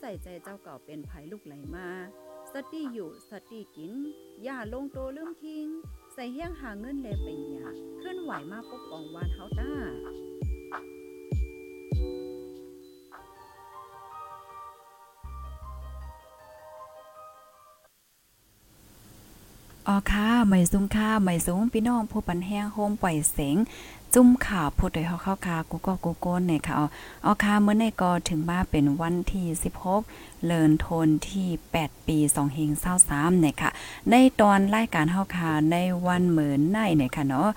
ใส่ใจเจ้าเก่าเป็นภัยลูกไหลมาสติอยู่สติกิน อย่าลงโตลืมทิ้ง ใส่เฮี้ยงหาเงินแลไปหยาขึ้นไหวมาปกป้องวานเฮาต้าอ๋อค่ะไม่สูงค่ะไม่สูงพี่น้องผู้ปันแห้งโฮมปล่อยเสียงจุ้มข่าวผู้ใดเฮาเข้าค่ะกูก็กูโก้นเนี่ยค่ะเอ๋อาค่ะเมื่อในก็ถึงมาเป็นวันที่ 16 เลินโทนที่ 8 ปี2เฮง23เนี่ยค่ะ ในตอนรายการเฮาค่ะในวันเหมือนในเนี่ยค่ะเนาะ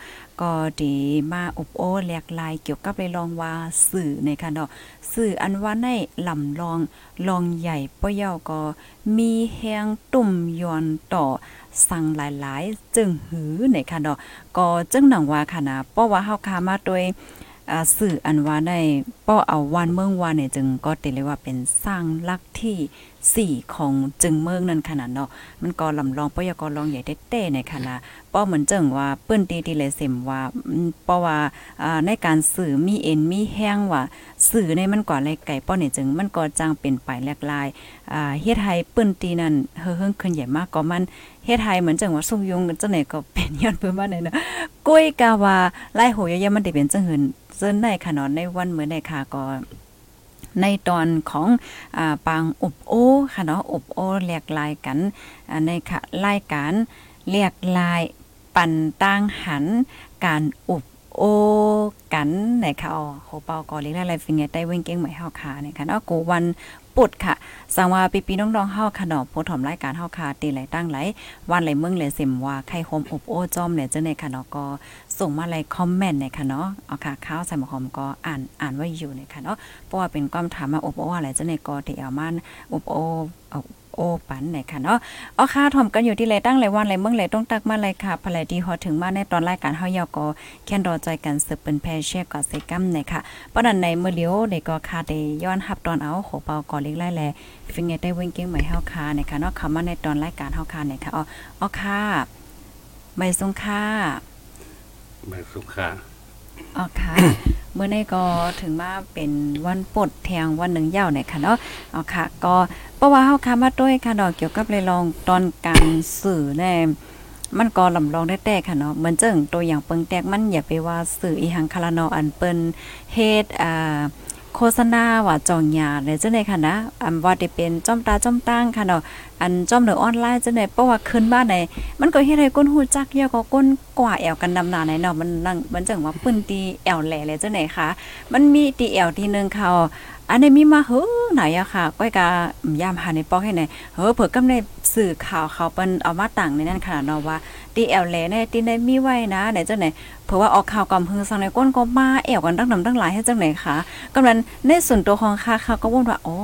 ก็ดีมาอบโอ้แหลกลายเกี่ยวกับเลยลองว่าสื่อในค่ะเนาะสื่ออันว่าในลำลองลองใหญ่ป้อยาก็มีแหงตุ่มยอนต่อสั่งหลายๆ จึงหือในค่ะเนาะก็จึงหนังว่าค่ะนะเพราะว่าเฮาคามาโดยสื่ออันว่าได้ป้อเอาวันเมืองวานเนี่ยจึงก็ติเลยว่าเป็นสร้างลักที่สี่ของจึงเมืองนั่นขนาดเนาะมันก็ลำลองปยกรลองใหญ่เต้ๆในขณะป้อเหมือนเจิงว่าเปิ้นตีตีเลยเสมว่าอืมเพราะว่าในการสื่อมีเอ็นมีแห้งว่าสื่อในมันก่ออะไรไก่ป้อเนี่ยจึงมันก็จังเป็นไปแหลกลายเฮ็ดให้เปิ้นตีนั่นเฮือเฮิงขึ้นใหญ่มากก็มัน เฮ็ดไทยเหมือนจังว่าสุกยุงจังไหนก็เป็นย้อนเพิ่นว่าไหนเนาะกุ้ยกาวาไล่โหยยะมันได้เป็นจังหืนเจิ้นในค่ะเนาะในวันเมื้อในค่ะก็ในตอนของอ่าปางอบโอค่ะเนาะอบโอ้แหลกลายกันในค่ะรายการแหลกลายปั่นตั้งหันการอบโอกันในค่ะอ๋อโหเปาก็เรียกอะไรฟิงเกได้เว้งเก่งใหม่เฮาค่ะในค่ะเนาะกูวัน ปุดค่ะสังว่าปีปีน้องๆเฮาค่ะเนาะโพถอมรายการเฮาค่ะตีไหลตั้งไหลวันไหลเมืองไหลเสมว่าใครโฮมอบโอ้จอมเนี่ยจังได๋ค่ะเนาะก็ส่งมาไลคอมเมนต์เนี่ยค่ะเนาะเอาค่ะข้าวใส่หมอหอมก็อ่านอ่านไว้อยู่เนี่ยค่ะเนาะเพราะว่าเป็นความถามมาอบโอ้อะไรจังได๋ก็ที่เอามาอบโอ้ โอปันเนี่ยค่ะเนาะเอาค่ะถอมกันอยู่ที่ไหลตั้งไหลวันไหลเมืองไหลต้องตักมาเลยค่ะภรรยดีฮอถึงมาในตอนรายการเฮายอก็แค่นรอใจกันสืบเป็นแพเชียก็ใส่กัมเนี่ยค่ะปะนั้นในเมื้อเลียวเด็กก็ค่ะได้ย้อนรับตอนเอาโหเปาก็เล็กไล่แลฟิงเกได้เว้งเก่งใหม่เฮาคาเนี่ยค่ะเนาะคำว่าในตอนรายการเฮาคาเนี่ยค่ะอ๋ออ๋อค่ะไม่สงค่ะมาสุขา อ๋อค่ะเมื่อในก็ถึงมาเป็นวันปดแทงวันหนึ่งยาวเนี่ยค่ะเนาะอ๋อค่ะ ก็เพราะว่าเฮาคามาด้วยค่ะดอกเกี่ยวกับเลยลองตอนการสื่อใน่มันก็ลำลองได้แต่ค่ะเนาะเหมือนเจิงตัวอย่างเปิงแตกมันอย่าไปว่าสื่ออีหังคาราโนอันเปิ้นเฮ็ดอ่า โฆษณาว่าจองยาเลยจังได๋ค่ะนะอันว่าได้เป็นจ้อมตาจ้อมตั้งค่ะเนาะอันจ้อมเหนือออนไลน์จังได๋เพราะว่าขึ้นบ้านไหนมันก็เฮ็ดให้คนฮู้จักเยอะก็คนกว่าแอวกันนำหน้าไหนเนาะมันนั่งมันจังว่าปื้นตีแอวแหล่เลยจังได๋ค่ะ มันมีตีแอวที่นึงเขาอันนี้มีมาเฮ้อไหนอะค่ะก้อยกายามหาในปอกให้ไหนเฮ้อเผื่อกำใน สื่อข่าวเขาเป็นเอามาต่างในนั้นขนาดเนาะว่าตีแอลแล่เนี่ยตีได้มีไว้นะไหนจังไหนเผื่อว่าออกข่าวกำพึงสังในก้นก็มาแอวกันตั้งนำตั้งหลายให้จังไหนคะกำลังในส่วนตัวของค่าเขาก็ว่าว่าโอ้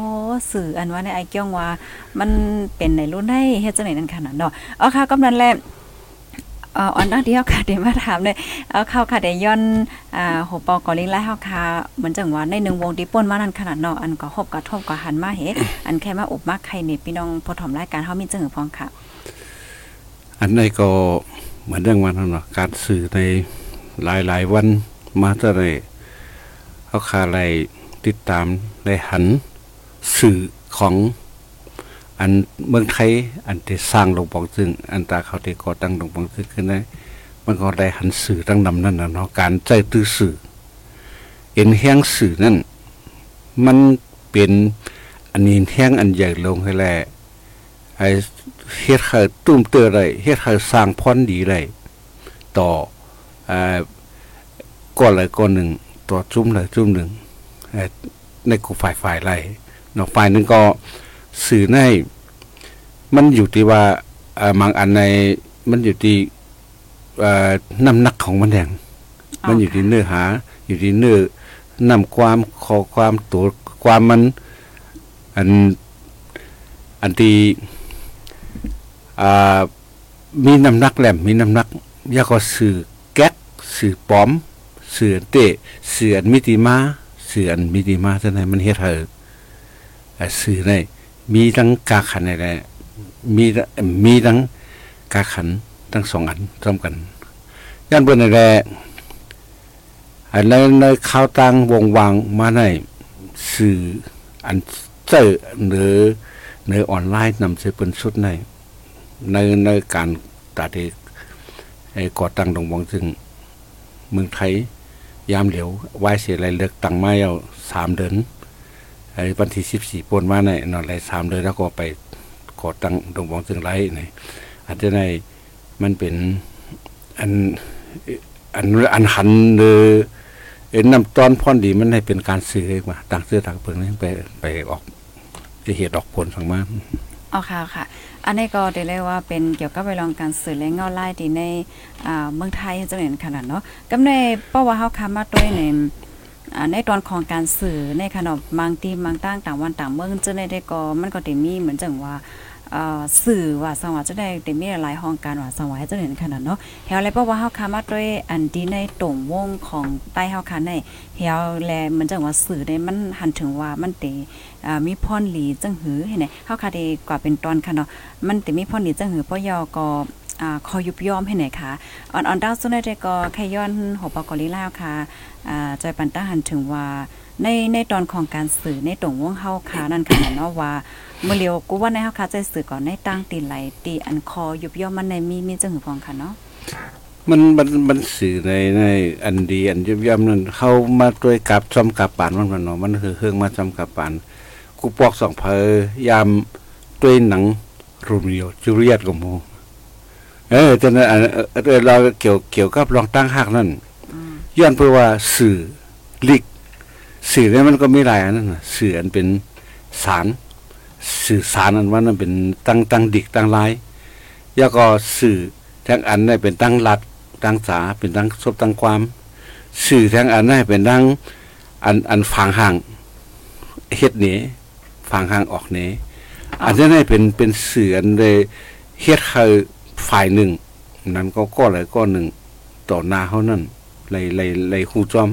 สื่ออันว่าในไอเกี้ยงว่า มันเป็นในรุ่นให้เฮ็ดจังไหนนั่นขนาดเนาะเอาค่ะกำลังแลเอ่ออันนั้นเดียวค่ะเดี๋ยวมาถามเลยเอาเข้าค่ะได้ย้อนอ่าโหปอกอลิงไล่เฮาค่ะเหมือนจังว่าในหนึ่งวงที่ป่นมานั่นขนาดเนาะอันก็ฮบกระทบก็หันมาเฮ็ดอันแค่มาอบมาใครนี่พี่น้องพอถอมรายการเฮามีจังหือพองค่ะ อันนี้ก็เหมือนเรื่องวันนั้นเนาะการสื่อในหลายหลายๆวันมาจะได้เขาคาอะไรติดตามได้หันสื่อของ อันเมืองไทยอันที่สร้างหลวงปองซึ่งอันตาเขาที่ก่อตั้งหลวงปองซึ่งขึ้นได้มันก็ได้หันสื่อตั้งนำนั่นนะเนาะการใจตื้อสื่อเอ็นแห้งสื่อนั่นมันเป็นอันนี้แห้งอันใหญ่ลงให้แลไอ้เฮ็ดให้ตุ้มเตือได้เฮ็ดให้สร้างพรดีได้ต่ออ่อก้อนใดก้อนหนึ่งต่อจุ่มใดจุ่มหนึ่งเอ่อในกูฝ่ายฝ่ายไรเนาะฝ่ายหนึงก็ สื่อในมันอยู่ที่ว่าบางอันในมันอยู่ที่น้ำหนักของมันแดงมันอยู่ที่เนื้อหา อยู่ที่เนื้อนำความขอความตัวความมัน อันอันที่มีน้ำหนักแหลมมีน้ำหนักยาก็สื่อแก๊กสื่อปลอมสื่อเตะสื่อมิติมาสื่อมิติมาจังไดมันเฮ็ดให้อ่าสื่อใน มีทั้งกาขันในแหละมีมีทั้งกาขันทั้งสองอันร่วมกันย่านเบิ่นในแหละอันในในข่าวต่างวงวางมาในสื่ออันเจอหรือในออนไลน์นำเสเป็นสุดในในในการตัดเอกไอ้ก่อตั้งดงวงซึ่งเมืองไทยยามเหลียวไว้เสียอะไรเลือกตั้งมาเอาสามเดือน ไอ้วันที่สิบสี่ปนมาในนอนไรสามเดือนแล้วก็ไปก่อตังดงวงซึงไรในอาจจะในมันเป็นอันอันอันหันหรือเอ็นนำตอนพ่อนดีมันให้เป็นการสื่อเลยว่าต่างเสื้อต่างเปิงนี่ไปไปออกจะเหตุออกผลสังมาเอาค่ะค่ะ อันนี้ก็ได้เรียกว่าเป็นเกี่ยวกับไปลองการสื่อและเงาไล่ดีในเมืองไทยจังเห็นขนาดเนาะกำในเพราะว่าเฮาคามาด้วยใน ในตอนของการสื่อในขนมบางทีบางต่างต่างวันต่างเมืองจังได้ได้ก็มันก็ได้มีเหมือนจังว่าสื่อว่าสังวาจะได้ได้มีหลายห้องการว่าสังวาให้จังเห็นขนาดเนาะแถวอะไรเพราะว่าเฮาคามาด้วยอันที่ในตรงวงของใต้เฮาคาในแถวแลเหมือนจังว่าสื่อได้มันหันถึงว่ามันเตมีพรหลีจังหือเห็นไหมเฮาคาดีกว่าเป็นตอนค่ะเนาะมันแต่มีพรหลีจังหือเพราะยอก็ อ่าคอยุบยอมให้ไหนคะอ่อนๆดาวสุดได้ก็แค่ย้อนหัวปอกอลีลาวค่ะอ่าจอยปันตาหันถึงว่าในในตอนของการสื่อในตรงวงเฮาค่ะนั่นค่ะเนาะว่าเมื่อเลียวกูว่าในเฮาค่ะใจสื่อก่อนในตั้งตีไหลตีอันคอยุบยอมมันในมีมีจังหือฟองค่ะเนาะมันมันมันสื่อในในอันดีอันย่ำย่ำนั่นเข้ามาด้วยกับซ้ำกับปานมันมันเนาะมันคือเครื่องมาซ้ำกับปานกูปอกสองเพยามด้วยหนังรูมิโอจูเลียตกับหมู เออจนอันเออเราเกี่ยวเกี่ยวกับรองตั้งหักนั่นย้อนเพื่อว่าสื่อลิก สื่อเนี่ยมันก็มีหลายอันนั่นน่ะสื่ออันเป็นสารสื่อสารอันว่านั่นเป็นตั้งตั้งดิกตั้งลายแล้วก็สื่อทั้งอันเนี่ยเป็นตั้งรัดตั้งสาเป็นตั้งซบตั้งความ สื่อทั้งอันเนี่ยเป็นตั้งอันอันฝังห่างเฮ็ดเหนฝังห่างออกเหนอันนั้นให้เป็นเป็นสื่ออันเลยเฮ็ดให้ ฝ่ายหนึ่ง นั้นก็ก็อะไรก็หนึ่ง ต่อหน้าเขานั่นเลยเลยเลยหูจอม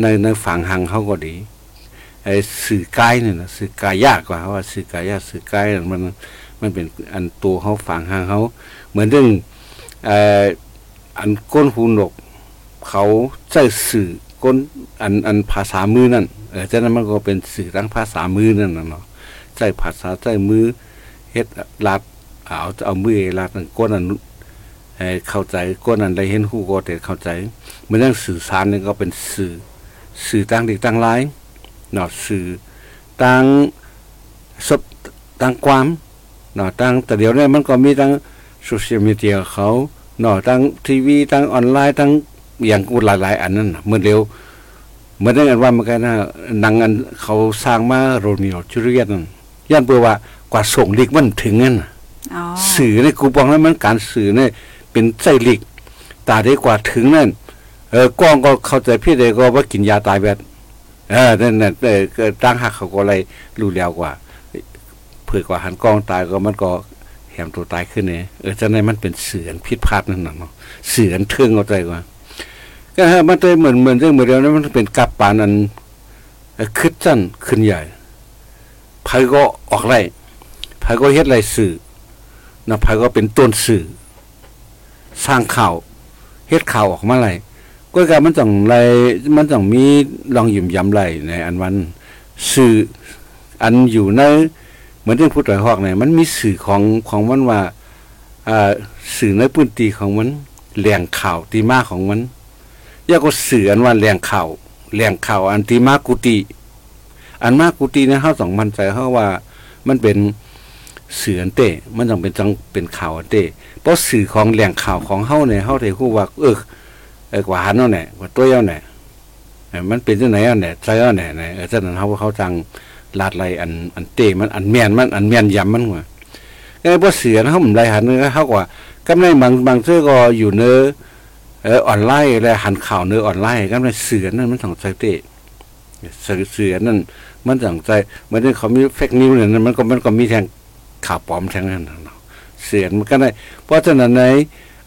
ในในฝังห่างเขาก็ดีไอ้สื่อกายเนี่ยนะสื่อกายยากกว่าว่าสื่อกายยากสื่อกายมันมันเป็นอันตัวเขาฝังหางเขาเหมือนเรื่องอันก้นหูหนก เขาใช้สื่อก้นอันอันภาษามือนั่นเออฉะนั้นมันก็เป็นสื่อทั้งภาษามือนั่นน่ะเนาะใช้ภาษาใช้มือเฮ็ดลัด เอาเอามือลัดนั่นก้นอันเอ่อเข้าใจก้นอันใดเห็นหูก็แต่เข้าใจมือนเรื่องสื่อสารนี่ก็เป็นสื่อ สื่อต่างเด็กต่างหลายเนาะสื่อต่างศพต่างความเนาะต่างแต่เดี๋ยวนี้มันก็มีทั้งโซเชียลมีเดียเขาเนาะทั้งทีวีทั้งออนไลน์ทั้งอย่างกูหลาย ๆ อันนั้นนะเมื่อเร็วเมื่อนได้กันว่าเมื่อกี้นะหนังอันเขาสร้างมาโรมิโอจูเลียตนั่นย่านเพื่อว่ากว่าส่งลิกมันถึงนั่นนะ สื่อในกูบอกแล้วมันการสื่อเนี่ยเป็นไส้ลิกตาได้กว่าถึงนั่นเออกล้องก็เข้าใจพี่เด็กก็ว่ากินยาตายแบบเออนั่นน่ะเออตั้งหักเขาก็เลยรู้แล้วกว่าเผื่อกว่าหันกล้องตายก็มันก็แหมตัวตายขึ้นเนี่ยเออจะในมันเป็นเสือนพิษพลาดนั่นน่ะเนาะเสือนเทิงเอาใจกว่าก็ฮะมันเลยเหมือนเหมือนเรื่องเหมือนเดียวนั้นมันเป็นกับปานันขึ้นสั้นขึ้นใหญ่ไผก็ออกไรไผก็เฮ็ดไรสื่อ นะไผก็เป็นต้นสื่อ สร้างข่าวเฮ็ดข่าวออกมาไรก็การมันต้องไรมันต้องมีลองหยิมย้ำไรในอันวันสื่ออันอยู่ในเหมือนเรื่องพุทธหอกเนี่ยมันมีสื่อของของมันว่าอ่าสื่อในพื้นที่ของมันแหล่งข่าวตีมาของมันยากก็สื่ออันว่าแหล่งข่าวแหล่งข่าวอันตีมากุติอันมากุติเนี่ยเฮาต้องมันใจเฮาว่ามันเป็น สื่ออันเต้ มันต้องเป็นจังเป็นข่าวอันเต้เพราะสื่อของแหล่งข่าวของเฮาเนี่ยเฮาได้ฮู้ว่าเออเออกว่าหันเนาะเนี่ยกว่าตัวเนาะเนี่ยมันเป็นจังไหนอะเนี่ยใจอะเนี่ยเนี่ยเออฉะนั้นเฮาเขาจังลาดไหลอันอันเต้มันอันแม่นมันอันแม่นยำมันว่าไอ้บ่เสือเฮามันไหลหันเนื้อเฮาว่ากำในบางบางเสื้อก็อยู่เนื้อเออออนไลน์และหันข่าวเนื้อออนไลน์กำในเสือนั่นมันต้องใจเตะเสือเสือนั่นมันต้องใจเมือนเขามีเฟกนิวเนี่ยมันก็มันก็มีแทง ข่าวปลอมแทงนั้นเนาะเสือมันก็ได้ เพราะฉะนั้นใน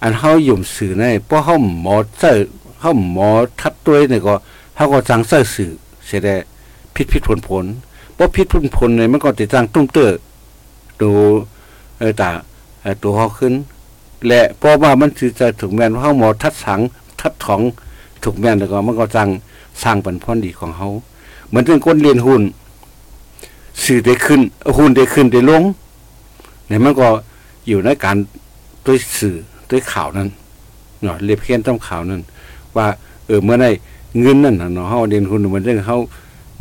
อันเฮาหยุ่มสื่อในเพราะเฮาหมอเสื้อเฮาหมอทัดตัวเนี่ยก็เฮาก็จังเสื้อสื่อเสียได้ผิดผิดผลผลเพราะผิดผลผลเนี่ยมันก็ติดจังตุ้มเตอดูเออตาตัวเฮาขึ้น และเพราะว่ามันสิจะถูกแม่นเฮาหมอทัดสังทัดของถูกแม่นแล้วก็มันก็จังสร้างปันพรดีของเฮาเหมือนเป็นคนเรียนหุ้นสื่อได้ขึ้น หุ้นได้ขึ้นได้ลง เนี่ยมันก็อยู่ในการด้วยสื่อด้วยข่าวนั้นเนาะเรียบเขียนต้องข่าวนั้น ว่า เออเมื่อใดเงินนั่นเนาะเฮาเรียนหุ้นเหมือนเรื่องเฮา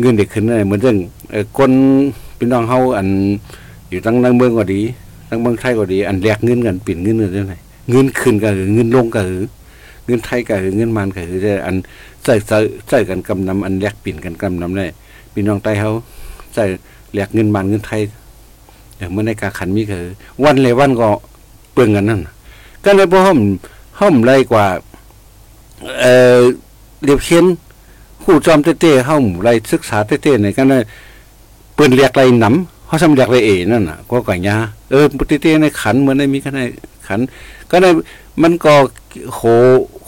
เงินได้ขึ้นได้เหมือนเรื่องเออคนพี่น้องเฮาอันอยู่ตั้งตั้งเมืองก็ดีทั้งเมืองไทยก็ดี อันแลกเงินกันเปลี่ยนเงินกันได้ไหนเงินขึ้นก็คือเงินลงก็คือเงินไทยก็คือเงินมันก็คืออันใส่ใส่ใส่กันกำนำอันแลกเปลี่ยนกันกำนำได้พี่น้องไต้เขาใส่แลกเงินมันเงินไทย อย่างเมื่อในการขันมีคือวันเลยวันก็เปลืองกันนั่นก็เลยพอห้อมห้อมไรกว่า เออเรียบเขียนคู่จอมเต้ๆห้อมไรศึกษาเต้ๆในกันเลยเปินเรียกไรหนำเขาสำเรียกไรเอนั่นน่ะ ก็ก่ยาเออปุติเต้ในขันเหมือนในมีกันในขัน ก็ในมันก็โห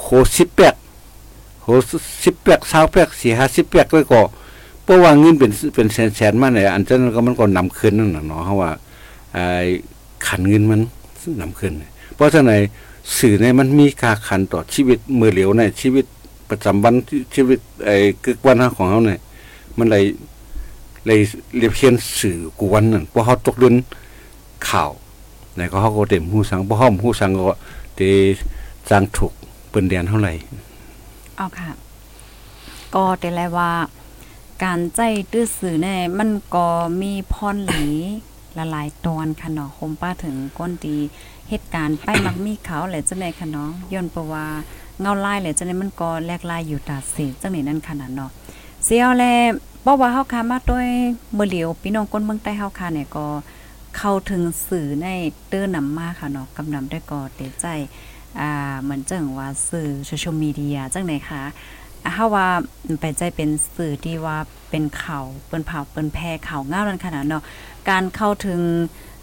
โหสิบแปดโหสิบแปดสาวแปดสี่ห้าสิบแปดก็ก็ เพราะว่าเงินเป็นเป็นแสนแสนๆมาเนี่ยอันนั้นก็มันก็นำคืนนั่นน่ะเนาะเพราะว่าไอ้ขันเงินมันนำคืนเพราะฉะนั้นสื่อในมันมีค่าขันต่อชีวิตมือเหลียวในชีวิตประจำวันชีวิตไอ้กึกวันของเขาเนี่ยมันเลยเลยเรียบเขียนสื่อกวนนั่นเพราะเขาตกเดินข่าวไหนก็เขาก็เต็มหูสังเพราะเขาหูสังก็เตจางถูกเปิ้นแดนเท่าไหร่เอค่ะ ก็แต่แลว่า การใจตื้อสื่อแน่มันก็มีพรหลีละลายตอนค่ะเนาะคมป้าถึงก้นดีเหตุการณ์ไปมักมีเขาแหละจังได๋ค่ะเนาะย้อนเพระว่าเงาลายแหละจังได๋มันก็แลกลายอยู่ตาเสจังได๋นั่นขนาดเนาะเสียวแลบอกว่าเฮาคามาด้วยมื้อเหลียวพี่น้องคนเมืองใต้เฮาคาเนี่ยก็เข้าถึงสื่อในเตื้อนำมาค่ะเนาะกำนำได้ก็เตใจอ่าเหมือนจังว่าสื่อโซเชียลมีเดียจังไหนคะอ่า เฮาว่าไปใจเป็นสื่อที่ว่าเป็นข่าวเปิ้นเผาเปิ้นแพร่ข่าวงามนั่นขนาดเนาะการเข้าถึง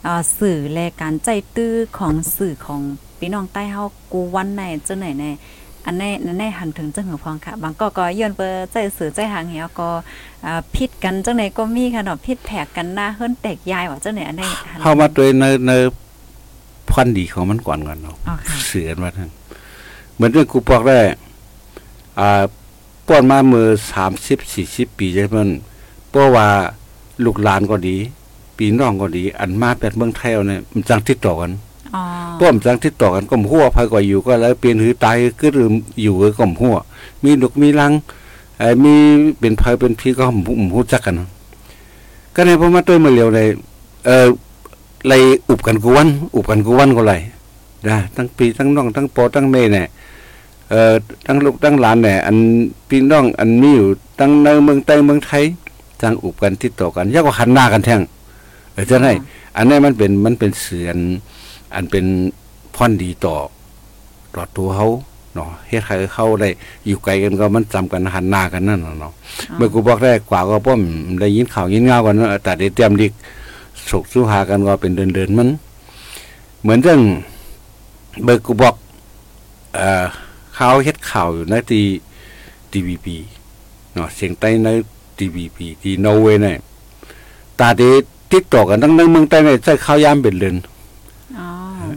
อ่าสื่อและการใจตื้อของสื่อของพี่น้องใต้เฮากูวันไหนจังไหนแน่อันในอันในหันถึงจังหือพองค่ะ บางก็ก็ย้อนเปอใจสื่อใจหางเหี่ยวก็อ่าผิดกันจังไหนก็มีค่ะเนาะผิดแผกกันหน้าเฮิรนแตกยายว่าจังไหนอันในหันเข้ามาด้วยในในพันธุ์ดีของมันก่อนก่อนเนาะอ๋อค่ะเสือนว่าท่านเหมือนเรื่องกูบอกได้อ่า ป้อนมาเมื่อสามสิบสี่สิบปีใช่ไหมนเพราะว่าลูกหลานก็ดี ปีน้องก็ดี อันมาแบบเมืองไทยเอาเนี่ยมันจังติดต่อกันอ๋อป้อมจังติดต่อกันก็มหัวภัยก็อยู่ก็แล้วเปลี่ยนหือตายก็หรืออยู่ก็มหัวมีลูกมีลังไอ้มีเป็นภัยเป็นพี่ก็หมหูจักกันเนาะก็ในพอมาต้วยมาเร็วเลยเออไลยอุบกันกูวันอุบกันกูวันก็ไรได้ทั้งปีทั้งน้องทั้งปอทั้งเมย์เนี่ย เอ่อทั้งลูกทั้งหลานเนี่ยอันพี่น้องอันมีอยู่ทั้งในเมืองใต้เมืองไทยจังอุบกันติดต่อกันยากกว่าขันหน้ากันแท่งเออจะให้อันนี้มันเป็นมันเป็นเสือนอันเป็นพ่อนดีต่อต่อตัวเขาเนาะเฮ็ดให้เขาได้อยู่ไกลกันก็มันจำกันหันหน้ากันนั่นน่ะเนาะเมื่อกูบอกได้กว่าก็ป้อมได้ยินข่าวยินเงากันเนาะแต่ได้เตรียมดิกสกสู้หากันก็เป็นเดินๆมัน เหมือนเรื่องเบอร์กูบอกเอ่อ เขาเฮ็ดข่าวอยู่ในที่ทีวีพีเนาะเสียงใต้ในทีวีพีที่นอร์เวย์เนี่ยตาเดติดต่อกันทั้งในเมืองใต้เนี่ยใช้ข้าวยามเป็นเรือนอ๋อ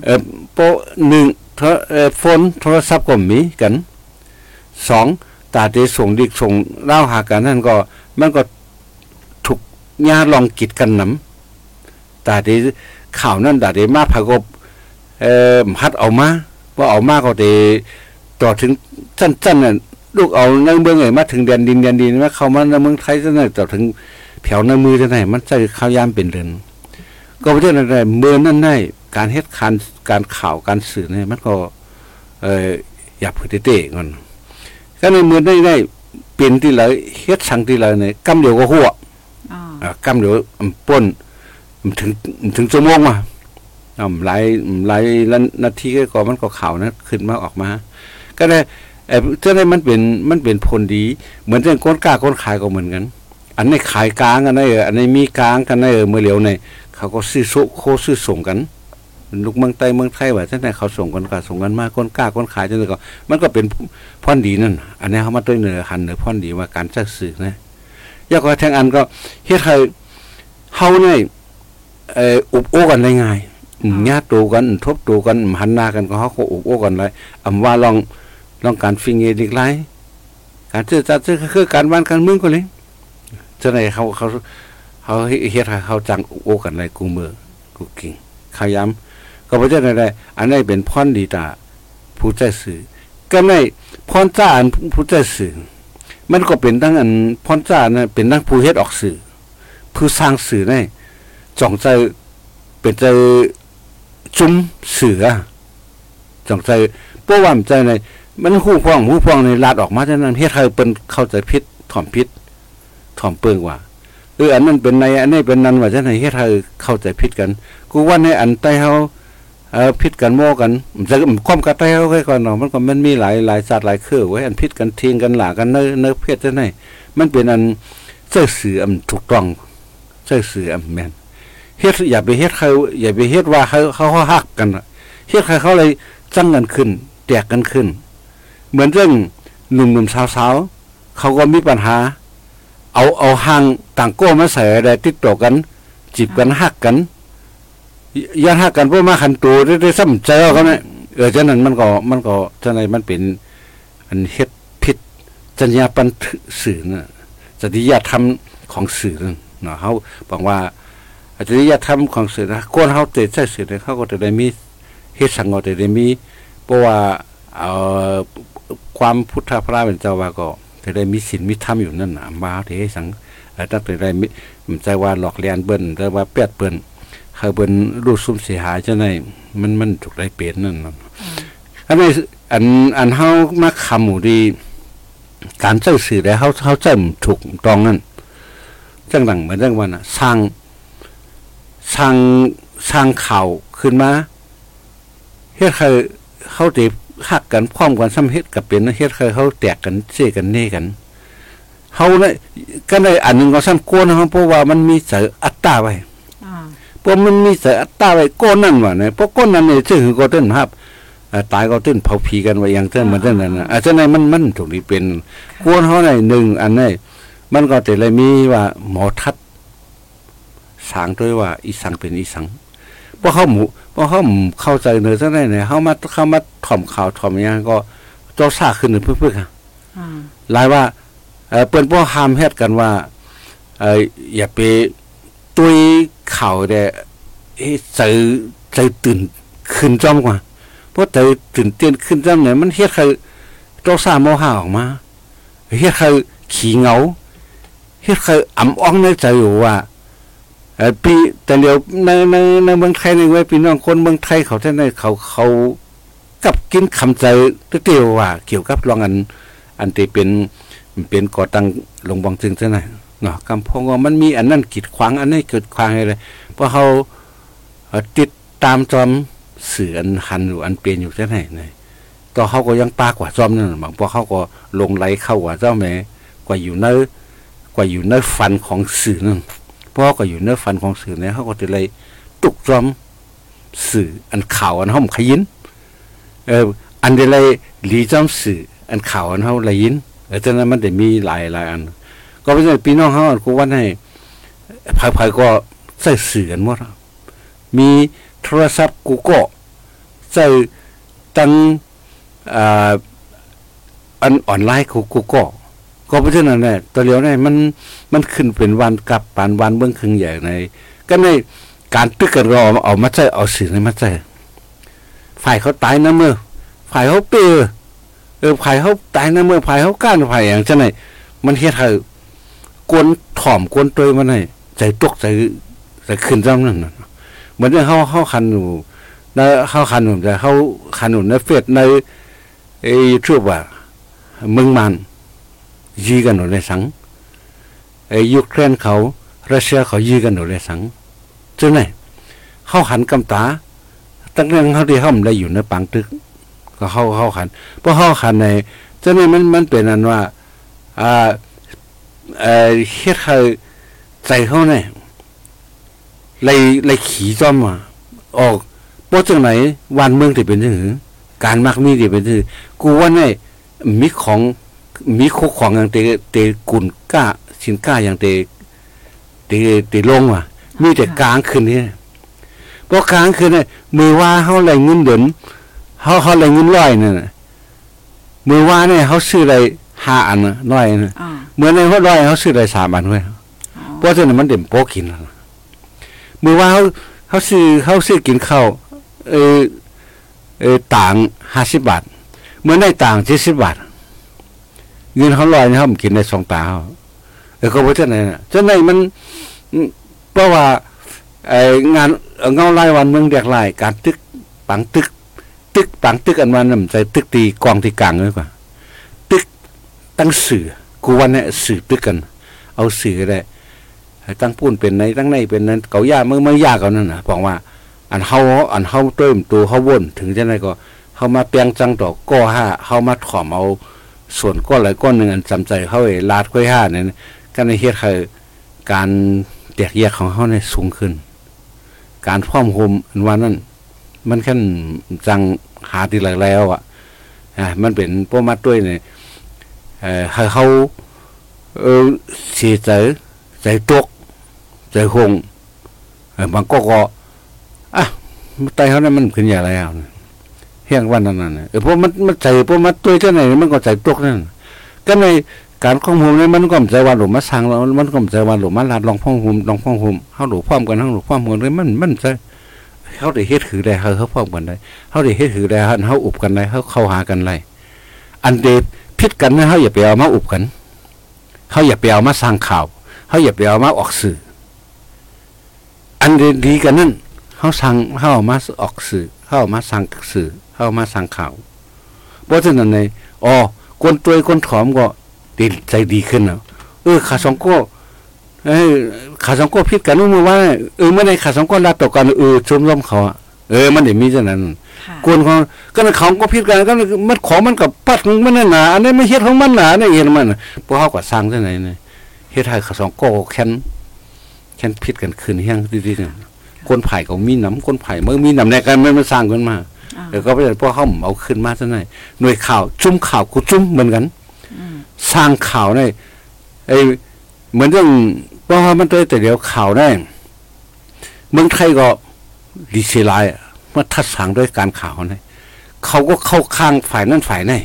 เออโปะหนึ่งโทรเอ่อโฟนโทรศัพท์ก็มีกันสองตาเดส่งดิกส่งเล่าหากันนั่นก็มันก็ถูกญาลองกิดกันนำตาเดข่าวนั่นตาเดมาพากบเอ่อฮัดเอามาว่าเอามาก็เด ต่อถึงสั้นๆน่ะลูกเอาในเมืองไหนมาถึงแดนดินแดนดินมาเข้ามาในเมืองไทยซะหน่อยต่อถึงแถวในมือจะไหนมันใช้ข้าวยามเป็นเรือนก็ประเทศอะไรเมืองนั่นได้การเฮ็ดการการข่าวการสื่อเนี่ยมันก็เอออย่าเพิ่งเตะก่อนก็ในเมืองได้ได้เปลี่ยนที่ไรเฮ็ดสั่งที่ไรเนี่ยกำเดียวก็หัวอ๋ออ่ากำเดียวอำป่นมันถึงมันถึงชั่วโมงมาอ่าหลายหลายนาทีก็มันก็ข่าวนะขึ้นมาออกมา ก็ได้ไอ้เจ้าได้มันเป็นมันเป็นผลดี เหมือนเรื่องก้นกล้าก้นขายก็เหมือนกัน อันนี้ขายกลางอันนี้อันนี้มีกลางกันในเมื่อเหลียวในเขาก็ซื้อโซโคซื้อส่งกันลูกเมืองใต้เมืองไทยว่าจังได๋เขาส่งกันก็ส่งกันมาก้นกล้าก้นขายจังได๋ก็มันก็เป็นพรดีนั่น อันนี้เขามาด้วยเนื้อหันเนื้อพรดีว่าการจักสื่อนะยากว่าแทงอันก็เฮ็ดให้เฮาเนี่ยเอ่ออุบโอ้กันได้ง่ายญาติตูกันทบตูกันหันหน้ากันก็เฮาก็อุบโอ้กันเลยอำว่าลอง ลองการฟิงเอดิกไลการซื้อจัดซื้อคือการบ้านการเมืองก็เลยจังได๋เขาเขาเขาเฮ็ดเขาจังอุบโอกันเลยกูเมือกูกิ่งขาย้ำก็บ่จังได๋อันนี้เป็นพรดีตาผู้ใจสื่อก็ในพรจ้าอันผู้ใจสื่อมันก็เป็นทั้งอันพรจ้านะเป็นทั้งผู้เฮ็ดออกสื่อผู้สร้างสื่อในจ่องใจเป็นใจจุ้มสื่ออะจองใจป้ว่ามใจใน มันหู้พ้องหู้พ้องในลาดออกมาฉะนั้นเฮ็ดให้เปิ้นเข้าใจผิดถ่อมผิดถ่อมเปิงว่าเอออันนั้นเป็นในอันนี้เป็นนั้นว่าจังได๋เฮ็ดให้เข้าใจผิดกัน กูว่าในอันใต้เฮาเออพิษกันโม่กันจะความกระแตไว้ก่อนเนาะมันก็มันมีหลายหลายสัตว์หลายเครือไว้อันพิษกันทิ้งกันหลากันเนื้อเนื้อเพศจังได๋มันเป็นอันเสื้อสืออันถูกต้องเสื้อสืออันแม่นเฮ็ดอย่าไปเฮ็ดเขาอย่าไปเฮ็ดว่าเขาเขาฮักกันเฮ็ดให้เขาเลยจังกันขึ้น แตกกันขึ้น เหมือนเรื่องหนุ่มๆสาวๆเขาก็มีปัญหา เอาเอาหางต่างโก้มาใส่ได้ติดต่อกัน จีบกันฮักกันยันหักกันพวกมาขันตัวได้ซ้ำใจเขาเนี่ยเออฉะนั้นมันก็มันก็ฉะนั้นมันเป็น อันเฮ็ดผิดจัญญาปันสื่อน่ะจริยธรรมของสื่อนั่นเนาะเขาบอกว่าจริยธรรมของสื่อนะคนเขาเตะใส่สื่อเนี่ยเขาก็จะได้มีเฮ็ดสังก็จะได้มีเพราะว่าเอ่อ ความพุทธพระเป็นเจ้าว่าก็จะได้มีศีลมีธรรมอยู่นั่นน่ะมาเทสังตั้งแต่ได้มีใจว่าหลอกเลียนเบิ้นแต่ว่าเปียดเปิ้นเขาเป็นรูดซุ่มเสียหายจะไหนมันมันถูกได้เป็นนั่นนะอันนี้อันอันเฮามาคำหมู่ดีการเจ้าสื่อได้เฮาเฮาเจ้าถูกตองนั่นจังดังเหมือนเรื่องว่าน่ะสร้างสร้างสร้างข่าวขึ้นมาเฮ็ดให้เขาติ หักกันพร้อมกันซ้ำเฮ็ดกับเป็นเฮ็ดให้เขาแตกกันเสียกันเน่กันเฮาเนี่ยก็ได้อันนึงก็ซ้ำโกนเฮาเพราะว่ามันมีเสอัตตาไว้พวกมันมีเสอัตตาไว้ก้นนั่นว่ะเนี่ยพวกก้นนั่นเนี่ยชื่อก็ต้นภาพตายก็ต้นเผาผีกันไว้อย่างเต้นเหมือนเต้นนั่นนะอาจจะในมันมันถูกนี้เป็นก้นเขาในหนึ่งอันนี้มันก็แต่เลยมีว่าหมอทัดสางด้วยว่า อีสังเป็นอีสังเพราะเขาหมูเพราะเขาเข้าใจเนื้อซะได้เนี่ยเขามาเข้ามาถ่อมข่าวถ่อมอย่างก็เจ้าซาขึ้นเพื่อๆค่ะหลายว่าเออเปิ้นพวกห้ามเฮ็ดกันว่า เอออย่าไปตุยข่าวแต่เอ้ใจใจตื่นขึ้นจ้อมกว่าเพราะใจตื่นเต้นขึ้นจ้อมเนี่ยมันเฮ็ดให้เจ้าซาโมหะออกมาเฮ็ดให้ขี้เหงาเฮ็ดให้อ่ำอ่องในใจอยู่ว่าเออ ปีแต่เดียวในในในเมืองไทยในี่ไว้พี่น้องคนเมืองไทยเขาท่านได้เขาเขากับกินคำใจเตียวว่า เกี่ยวกับรองอัน อันที่เป็นเป็นก่อตั้งลงบองจึงซะหน่อยเนาะกำพงว่ามันมีอันนั้นกีดขวางอันนี้เกิดขวางอะไรเพราะเขาติดตามจอมสื่ออันหันอยู่อันเป็นอยู่จังไหนเนี่ยก็เขาก็ยังปากว่าจอมนั่นบางพวกเขาก็ลงไหลเข้าว่าเจ้าแม่กว่าอยู่เนื้อกว่าอยู่เนื้อฟันของสื่อนั่น พราะก็อยู่เนื้อฟันของสื่อเนี่ยเขาก็จะเลยตุกจอมสื่ออันข่าวอันห้อมขยินเอออันเดเลยหลีจอมสื่ออันข่าวอันเฮาไหลยินเออฉะนั้นมันได้มีหลายหลายอัน ก็ไม่ใช่พี่น้องเฮากูว่าให้ภายๆก็ใส่สื่อกันหมดมีโทรศัพท์กูก็ใส่ตั้งอ่าอันออนไลน์กูกูก็ ก็เพราะฉะนั้นเนี่ยตัวเดียวเนี่ยมันมันขึ้นเป็นวันกับปานวันเบื้องครึ่งใหญ่ใน ก็ในการตึกกันรอเอามาใช้เอาสื่อในมาใช้ฝ่ายเขาตายนะเมื่อฝ่ายเขาเปอเออฝ่ายเขาตายนะเมื่อฝ่ายเขาก้านฝ่ายอย่างเช่นไหนมันเฮ็ดให้กวนถ่อมกวนตัวมันให้ใจตกใจใจขึ้นจังนั่นเหมือนเฮาเฮาคันอยู่นเฮาคันอยู่แต่เฮาคันอยู่ในเฟซในไอ้ชื่อว่ามืองมัน ยีกันอยู่ในสังไอ้ยูเครนเขารัสเซียเขายีกันอยู่ในสังจังไหนเฮาหันกำตา ตั้งแต่เขาที่เฮามันได้อยู่ในปังตึก ก็เข้าเข้าขันเพราะเข้าขันในจ้านี่มันมันเป็นอันว่า อ่าเอ่อเฮ็ดให้ใจเขาเนี่ยเลยเลยขี่จอมอะออกบ่จังไหนวันเมืองที่เป็นจังหือการมักมีที่เป็นจังหือกูว่าเนี่ยมีของ มีโคของอย่างเตเตกุนก้าสินก้าอย่างเตเตเตลงว่ะ มีแต่กลางคืนนี่เพราะกลางคืนเนี่ยมือว่าเฮาไหลเงินเดือนเฮาเฮาไหลเงินร้อยนั่นน่ะมือว่าเนี่ยเขาซื้ออะไรห้าอันน่ะน้อยน่ะอ๋อเมื่อในเขาร้อยเขาซื้อได้สามอันเว้ยอ๋อเพราะฉะนั้นมันเด็มโป๊กินแล้วล่ะมือว่าเขาเขาซื้อเขาซื้อกินข้าวเออเออต่างห้าสิบบาทเมื่อในต่างเจ็ดสิบบาท เงินเขาลอยเนี่ยเขากินได้สองตาเขาเออก็เพราะฉะนั้นน่ะฉะนั้นมันเพราะว่าไอ้งานเงาไล่วันเมืองเดียกไล่การตึกปังตึก ตึกปังตึกอันวันนั้นใจตึกตีกองที่กลางเลยกว่า ตึกตั้งสื่อกูวันเนี่ยสื่อตึกกัน เอาสื่อได้ตั้งปูนเป็นในตั้งในเป็นนั้นเกาย่าเมื่อเมื่อยากเอานั่นนะบอกว่า อันเฮาอันเฮาเติมตัวเฮาวนถึงจะไหนก็เฮามาเปียงจังดอกก้อห้าเฮามาถ่อมเอา ส่วนก้อนหลายก้อนหนึ่งอันจำใจเขาไอ้ลาดก้อยห้าเนี่ยก็ในเฮ็ดให้การแตกแยกของเฮาเนี่ยสูงขึ้น การพร้อมโฮมอันว่านั้น มันขั้นจังหาทีหลักแล้วอะอ่ามันเป็นพวกมาด้วยเนี่ยเอ่อให้เขาเออเสียใจใจตกใจคงเออบางก็ก็อะมันไตเขาเนี่ยมันขึ้นอย่างไรเอา เนี่ยงวันนั้นน่ะเออเพราะมันมันใจเพราะมันตัวเจ้าไหนมันก็ใจตกนั่นก็ในการข้องหูเนี่ยมันก็ใจวันหลุมมาสั่งเรามันก็ใจวันหลุมมาลาดลองพ้องหูลองพ้องหูเฮาหลุพร้อมกันเฮาหลุพร้อมกันเลยมันมันใจเขาได้เฮ็ดถือได้เขาเขาพร้อมกันได้เขาได้เฮ็ดถือได้เฮาอุบกันได้เขาเข้าหากันได้อันเดพิษกันนะเขาอย่าไปเอามาอุบกันเขาอย่าไปเอามาสร้างข่าวเขาอย่าไปเอามาออกสื่อ อันเดดีกันนั่นเขาสั่งเขาเอามาออกสื่อเขาเอามาสั่งสื่อ เขาเอามาสั่งข่าวเพราะฉะนั้นในอ๋อคนตัวยคนถอมก็ดีใจดีขึ้นนะเออขาสองก็เออขาสองก็พิดกันนู่นเมื่อว่าเออเมื่อในขาสองก็รับต่อกันเออชมรมเขาอะเออมันเดี๋ยวมีเท่านั้นค่ะกวนเขาก็นั่นเขาก็พิดกันก็มันของมันกับปัดมันนั่นหนาอันนี้ไม่เฮ็ดของมันหนาเนี่ยเห็นมันน่ะพวกเขาก็สร้างที่ไหนเนี่ยเฮ็ดให้ขาสองก็แค้นแค้นพิดกันคืนเฮียงดีๆเนี่ยคนไผ่เขามีน้ำคนไผ่เมื่อมีน้ำในกันไม่มาสร้างขึ้นมาอ่า เดี๋ยวก็ไปพวกเขาเอาขึ้นมาซะหน่อยหน่วยข่าว จุ่มข่าวกูจุ่มเหมือนกันสร้างข่าวได้ไอ้เหมือนเรื่องเพราะว่ามันตัวแต่เดียวข่าวได้เมืองไทยก็ดีเซลายมาทัดสางด้วยการข่าวนะเขาก็เข้าข้างฝ่ายนั่นฝ่ายนี่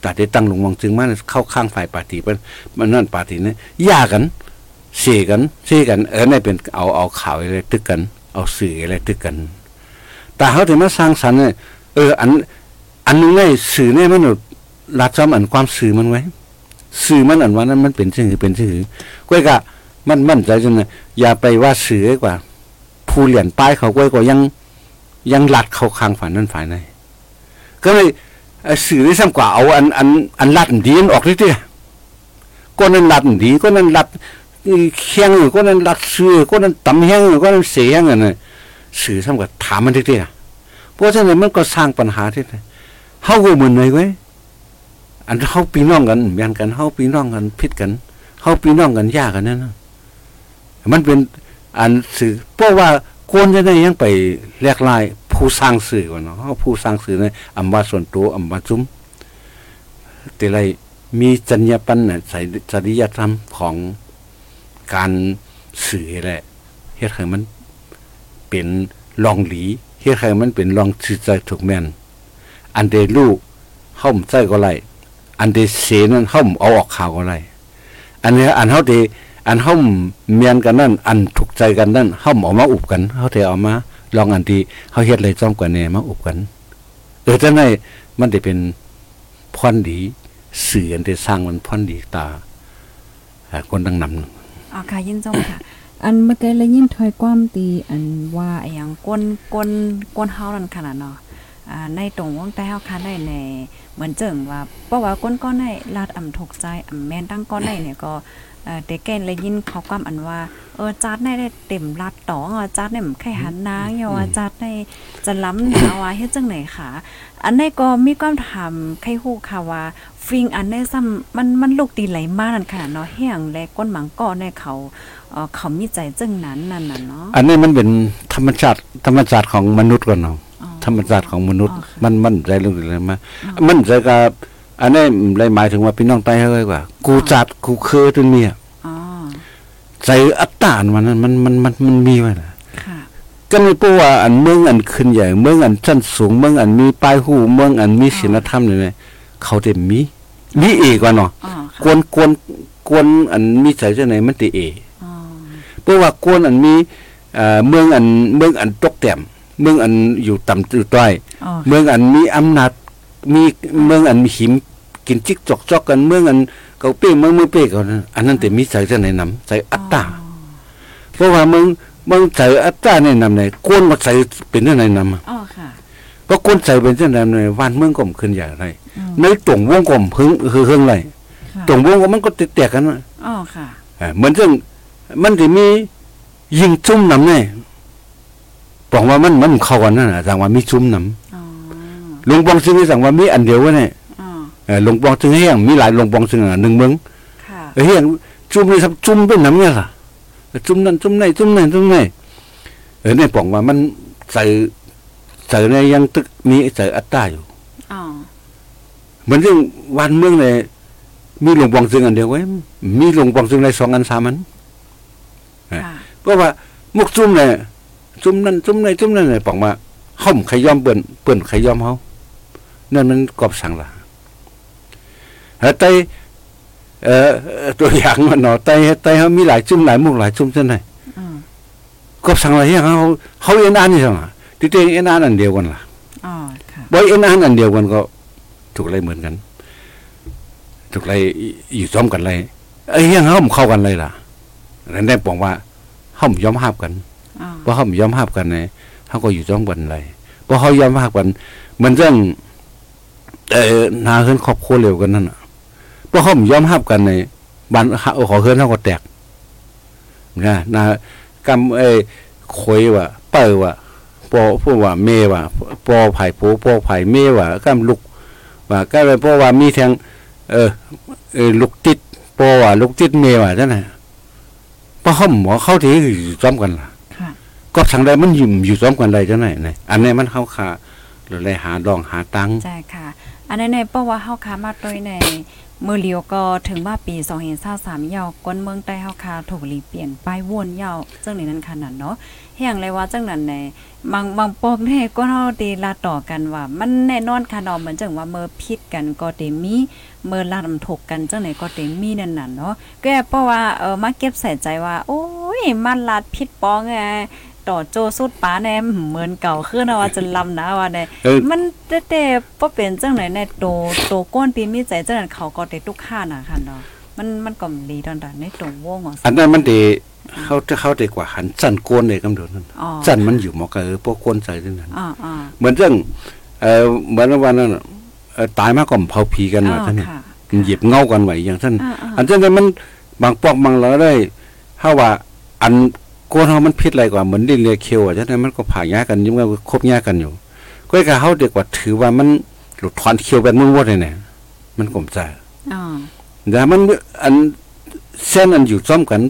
แต่ได้ตั้งหลวงมองจึงมาเข้าข้างฝ่ายปาฏิเป็นมันนั่นปาฏินี่ย่ากันเสียกันเสียกัน เออนี่เป็นเอาเอาข่าวอะไรตึกกัน เอาสื่ออะไรตึกกัน แต่เขาถึงมาสร้างสรรค์เนี่ยเอออัน อันนึงเนี่ยสื่อเนี่ยมันรัดจำอันความสื่อมันไว้ สื่อมันอันว่านั้นมันเป็นชื่อเป็นชื่อก้อยกะมันมั่นใจจนนะอย่าไปว่าสื่อกว่า ผู้เหรียญป้ายเขาก้อยก็ยังยังหลัดเขาข้างฝ่ายนั้นฝ่ายในก็เลยสื่อได้ซ้ำกว่าเอาอันอันอันลัดดีนออกเรื่อยๆก็นั้นลัดดีก็นั้นลัดเคียงก็นั้นลัดสื่อก็นั้นตำแห้งก็นั้นเสียงอันนั้น สื่อซ้ำกว่าถามมันเรื่อยๆเพราะฉะนั้นมันก็สร้างปัญหาที่เฮาก็เหมือนเลยเว้ยอันเฮาพี่น้องกันแม่นกันเฮาพี่น้องกันพิดกันเฮาพี่น้องกันยากกันนั่นนะมันเป็นอันสื่อเพราะว่าควรจะได้ยังไปแลกลายผู้สร้างสื่อก่อนเนาะเฮาผู้สร้างสื่อในอำว่าส่วนตัวอำว่าซุ้มแต่ไรมีจรรยาบรรณน่ะใส่จริยธรรมของการสื่อแหละเฮ็ดให้มัน เป็นลองหลีเฮ็ดให้มันเป็นลองสื่อใจถูกแม่น อันเดลูกเฮาใจก็ไรอันเดเสนั้นเฮาเอาออกข่าวก็ไรอันเนี้ยอันเฮาเดอันเฮาเมียนกันนั่นอันถูกใจกันนั่นเฮาเอามาอุบกันเฮาเดเอามาลองอันที่เฮาเฮ็ดเลยจ้อมกันแน่มาอุบกัน เออจังไดมันได้เป็นพรดีสื่ออันได้สร้างมันพรดีตาคนดังนำอ๋อค่ะยินจมค่ะ อันเมื่อกี้เลยยินถอยความตีอันว่าไอ้หยังก้นก้นก้นเฮานั่นขนาดเนาะ ในตรงวงใต้เฮาค่ะได้ในเหมือนเจิงว่าเพราะว่าก้นก้อนในลาดอ่ำถกใจอ่ำแม่นตั้งก้อนในเนี่ยก็เออเด็กแก่นเลยยินเขาความอันว่าเออจัดในได้เต็มลัดตองอะจัดในมันไข่หันนางอย่าว่าจัดในจะล้ำหนาว่าเฮ็ดจังไหนค่ะ อันนี้ก็มีความถามไข่ฮู้ค่ะว่าฟิงอันนี้ซ้ำมันมันลูกตีไหลมากนั่นขนาดเนาะแห้งและก้นหมังก้อในเขาเออเขามีใจจังนั้นนั่นน่ะเนาะอันนี้มันเป็นธรรมชาติธรรมชาติของมนุษย์ก่อนเนาะ ธรรมชาติของมนุษย์อ๋อค่ะมันมันใจเรื่องอะไรมามันใจกับอันนี้เลยหมายถึงว่าพี่น้องใต้เฮ้ยว่า กูจัดกูเคยจนเนี่ยอ๋อใจอัตตามันนั้นมันมันมันมันมีไว้นะค่ะก็ไม่พูดว่าอันเมืองอันขึ้นใหญ่เมืองอันชั้นสูงเมืองอันมีป้ายหูเมืองอันมีศีลธรรมเนี่ยนะเขาเต็มมีมีเอกว่าเนาะอ๋อกค่ะวนกวนกวนอันมีใจจังไหนมันติเออ๋อเพราะว่ากวนอันมีเอ่อเมืองอันเมืองอันตกแต่ม เมืองอันอยู่ต่ำอยู่ต้อยอ๋อเมืองอันมีอำนาจมีเมืองอันมีหิมกินจิกจอกจอกกันเมืองอันเกาเป้เมืองมือเป้เขานั้นอันนั้นแต่มีใจจังไหนนำใจอัตตาเพราะว่ามึงมึงใส่อัตราในนำไหนกวนมาใส่เป็นจังไหนนำอะอ๋อค่ะเพราะกวนใส่เป็นจังไหนนำไหนวันเมืองก็มขึ้นอย่างไรอืมในตรงวงกลมพึ่งคือเครื่องไรค่ะตรงวงกลมมันก็ติดแตกกันนะอ๋อค่ะเออเหมือนซึ่งมันจะมียิงจุ่มนำเนี่ย บอกว่ามันมันเข้ากันนั่นน่ะสั่งว่ามีจุ่มนอ๋อำหลวงปองซึ่งสั่งว่ามีอันเดียววะเนี่ยอ๋อเออหลวงปองซึ่งเฮียงมีหลายหลวงปองซึ่งอะหนึ่งเมืองค่ะเฮียงจุ่มนี่ครับจุ่มเป็นน้ำเนี่ยล่ะจุ่มนั่นจุ่มนี่จุ่มนี่จุ่มนี่เออในปองว่ามันใส่ใส่ในยังตึกมีใส่อัตตราอยู่อ๋อเหมือนซึ่งวันเมืองเลยมีหลวงปองซึ่งอันเดียวไว้ยมีหลวงปองซึ่งในสองอันสามอันค่ะเพราะว่ามุกจุ่มเนี่ย จุ่มนั่นจุ่มนี่จุ่มนั่นเลยปองว่าห่มขย้อมเปิ้นเปิ้นขย้อมเฮานั่นมันกอบสั่งละแล้วไตเอ่อตัวอย่างมันเนาะไตไตเฮามีหลายจุ่มหลายมุกหลายจุ่มจังไดอืมกอบสั่งละเฮียเขาเขาเอ็นอ่านนี่ซั่งอะที่เตงเอ็นอ่านอันเดียวกันล่ะอ๋อค่ะบ่เอ็นอ่านอันเดียวกันก็ ถูกอะไรเหมือนกัน ถูกอะไรอยู่ซ้อมกันเลยไอ้เฮียเฮามันเข้ากันเลยล่ะนั่นได้ปองว่าเฮามันยอมรับกันอ๋อ เพราะเขาไม่ยอมรับกันเนี่ยเขาก็อยู่จ้องกันเลยเพราะเขายอมรับกัน มันเรื่องเอ่อนาเฮือนครอบครัวเร็วกันนั่นน่ะเพราะเขาไม่ยอมรับกันในบ้านเขาขอเฮือนเขาก็แตกนะนากำเอ้คอยว่าเปิว่าปอพูดว่าเมว่าปอไผ่ปูปอไผ่เมว่ากำลุก ว่าก็เลยเพราะว่ามีแทงเออเออลูกติดปอว่าลูกติดเมว่าจังได๋เพราะเขาหมอเข้าที่อยู่จ้อมกันล่ะ ก็ทางใดมันอยู่อยู่ซ้อมกันใดจังไหนเนี่ยอันนี้มันเข้าขาหรือเลยหาดองหาตังค์ใช่ค่ะ อันนั้นในเพราะว่าเฮาค้ามาโดยในเมื่อเลียวก็ถึงว่าปี2023ยาวก้นเมืองใต้เฮาคาถูกหลีเปลี่ยนป้ายวนยาวจังนี้นั้นขนาดเนาะเฮียงเลยว่าจังนั้นในบางบางปอกแน่ก็เฮาตีลาต่อกันว่า มันแน่นอนค่ะเนาะเหมือนจังว่าเมื่อพิษกันก็เตมีเมื่อลาดำถกกันจังไหนก็เตมีนั่นน่ะเนาะก็เพราะว่าเออมาเก็บใส่ใจว่า โอ้ยมันลาดพิษปองไง ต่อโจสุดป้าแน่เหมือนเก่าขึ้นนะว่าจะลำนะว่าได้เออมันแต่แต่บ่เป็นจังไหนในโตโตก้นตีมีใจจังนั้นเขาก็ได้ทุกข้าน่ะค่ะเนาะมันมันก็มีตอนนั้นในตรงวงของอันนั้นมันดีเขาจะเข้าได้กว่าหันสั่นโกนเลยกำเดินนั่นอ๋อสั่นมันอยู่หมอกเออพวกโกนใส่ที่นั้นอ๋ออ๋อเหมือนเรื่องเออเหมือนวันนั้นน่ะเอ่อตายมาก่อนเผาผีกันมาอ๋อท่านนี่ค่ะมันหยิบเงากันไว้อย่างท่านอ่าอ่าอันนั้นมันบางปอกบางเราได้ถ้าว่าอัน โกนเฮามันพิษอะไรกว่าเหมือนดินเลียเคียวอะฉะนั้นมันก็ผ่าแยกกันยิ่งว่าคบแยกกันอยู่ก็ให้กับเฮาเด็กกว่าถือว่ามันหลุดถอนเคียวแบบมึงว่าได้แน่มันกลมใจอ๋อแต่มันอันเส้นอันอยู่ซ้อมกัน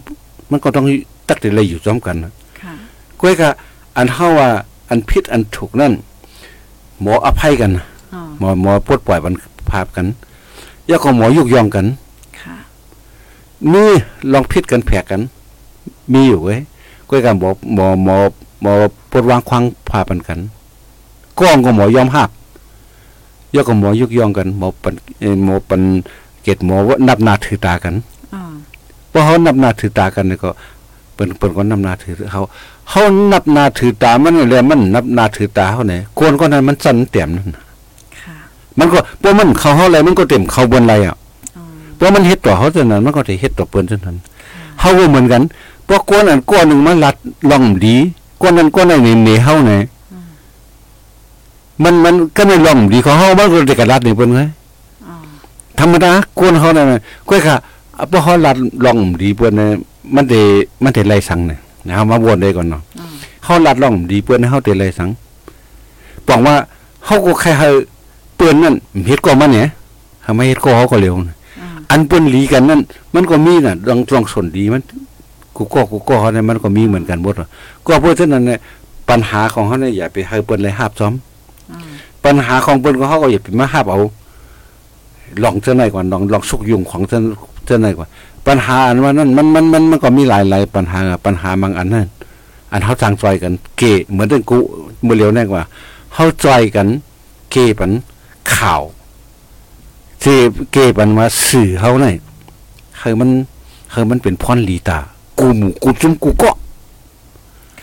มันก็ต้องตักแต่เลยอยู่ซ้อมกันนะค่ะก็ให้กับอันเฮาว่าอันผิดอันถูกนั่นหมออภัยกันนะอ๋อหมอหมอปลดปล่อยมันภาพกันยาของหมอยุกยองกัน ค่ะมีลองพิษกันแผกกัน มีอยู่เว้ย ก็การบอกหมอหมอหมอปลดวางควางพาปันกันก้องก็หมอยอมหับยกกับหมอยุกยองกันหมอปันเอ่อหมอปันเกตหมอว่านับหนาถือตากันอ๋อเพราะเขานับหนาถือตากันนี่ก็เปิ้นเปิ้นก็นับหนาถือเขาเขานับหนาถือตามันนี่แหละมันนับหนาถือตาเขาเนี่ยกวนก็นั้นมันสั่นเต็มนั่นน่ะค่ะมันก็เพราะมันเขาเฮาอะไรมันก็เต็มเขาบนอะไรอะอ๋อเพราะมันเฮ็ดต่อเขาเท่านั้นมันก็ได้เฮ็ดต่อเปิ้นเท่านั้นเฮาก็เหมือนกันเพราะก้อนอันก้อนหนึงมันลัดล่องดีก้อนนั้นก้อนนั้นนี่หนีเฮาไหนมันมันก็ไม่ล่อมดีของเฮามันก็ได้กระลัดนี่เพิ่นไงอ๋อธรรมดากวนเขานั่นน่ะก้อยค่ะบ่เฮาลัดล่องดีเพิ่นน่ะมันได้มันได้ไล่สังน่ะนะเฮามาวนได้ก่อนเนาะอ๋อเฮาลัดล่องดีเพิ่นเฮาได้ไล่สังบอกว่าเฮาก็แค่ให้เปิ้นนั่นเฮ็ดก็มันเนี่ยทำไมเฮ็ดก็เฮาก็เร็วนะอ๋ออันเปิ้นหลีกันนั่นมันก็มีน่ะลองลองสนดีมัน กูก็กูก็เขาเนี่ยมันก็มีเหมือนกันหมดอะก็เพราะฉะนั้นเนี่ยปัญหาของเขาเนี่ยอย่าไปให้เปิ้นเลยหาบซ้อมอ๋อปัญหาของเปิ้นของเขาก็อย่าไปมาหาบเอาลองเจ้าไหนก่อนลองลองสุกยุงของเจ้าเจ้าไหนก่อนปัญหาอันว่านั่นมันมันมันมันก็มีหลายหลายปัญหาอะปัญหาบางอันนั่นอันเขาจางจอยกัน เกะเหมือนเรื่องกูเมื่อเร็วแน่กว่าเขาจอยกัน เกะปันข่าวเจเกะปันว่าสื่อเขาเนี่ยคือมันคือมันเป็นพรลีตา กูหมู่กูจุ้มกูเกาะ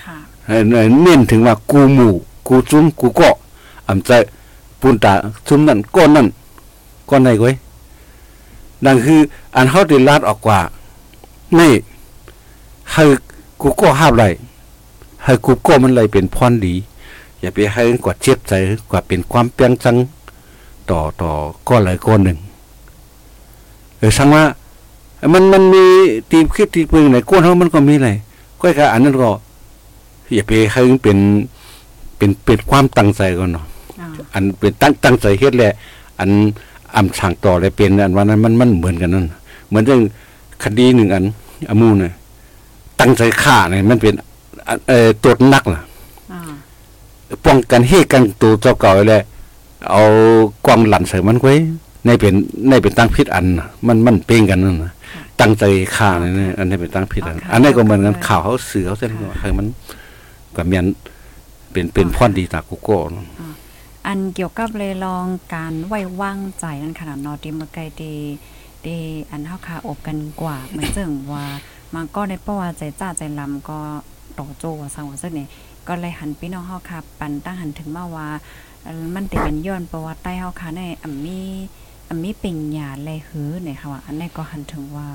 ค่ะเอ่อเน้นถึงว่ากูหมู่กูจุ้มกูเกาะอำใจปูนตาจุ้มนั่นก้อนนั่นก้อนไหนก้อยดังคืออันเฮาได้ลาดออกกว่านี่ให้กูก็ห้ามไรให้กูก็มันเลยเป็นพรดี อย่าไปให้กว่าเจ็บใจกว่าเป็นความเปียงจังต่อต่อก้อนหลายก้อนหนึ่งเออสังว่า มันมันมีตีคิดตีปืนไหนก้นเขามันก็มีอะไรก้อยกะอันนั้นก็อย่าไปให้มันเป็นเป็นเป็นความตั้งใจก่อนเนาะอ๋ออันเป็นตั้งตั้งใจเฮ็ดแหละ อันอำสั่งต่อเลยเป็นอันว่านั้นมันมันเหมือนกันนั่นเหมือนเรื่องคดีหนึ่งอันอมูเนี่ยตั้งใจฆ่าเนี่ยมันเป็นอันเอ่อตัวนักล่ะอ๋อป้องกันเหตุกันตัวเจ้าเก่าไว้แหละเอากวางหลั่นใส่มันไว้ในเป็นในเป็นตั้งพิษอันน่ะมันมันเป้งกันนั่นนะ ตั้งใจฆ่าเนี่ยนะอันนี้เป็นตั้งพิษอันอันนี้ก็เหมือนกันข่าวเขาเสือเขาเส้นว่าคือมันก็เมียนเป็นเป็นพรดีตากุโก้เนาะอันเกี่ยวกับเลยลองการไว้วางใจนั่นขนาดนอติมาไกลเดเดอันเฮาคาอบกันกว่าเหมือนเจิงว่ามันก็ได้เพราะว่าใจจ้าใจลำก็ต่อโจว่าสังว่าซึ่งนี่ก็เลยหันพี่น้องเฮาคาปันตั้งหันถึงมาว่าเอ่อมันติเป็นย้อนประวัติใต้เฮาคาในอัมมี อัมมีเป็นหยาแลหือเนี่ยค่ะว่าอันนี้ก็หันถึงว่า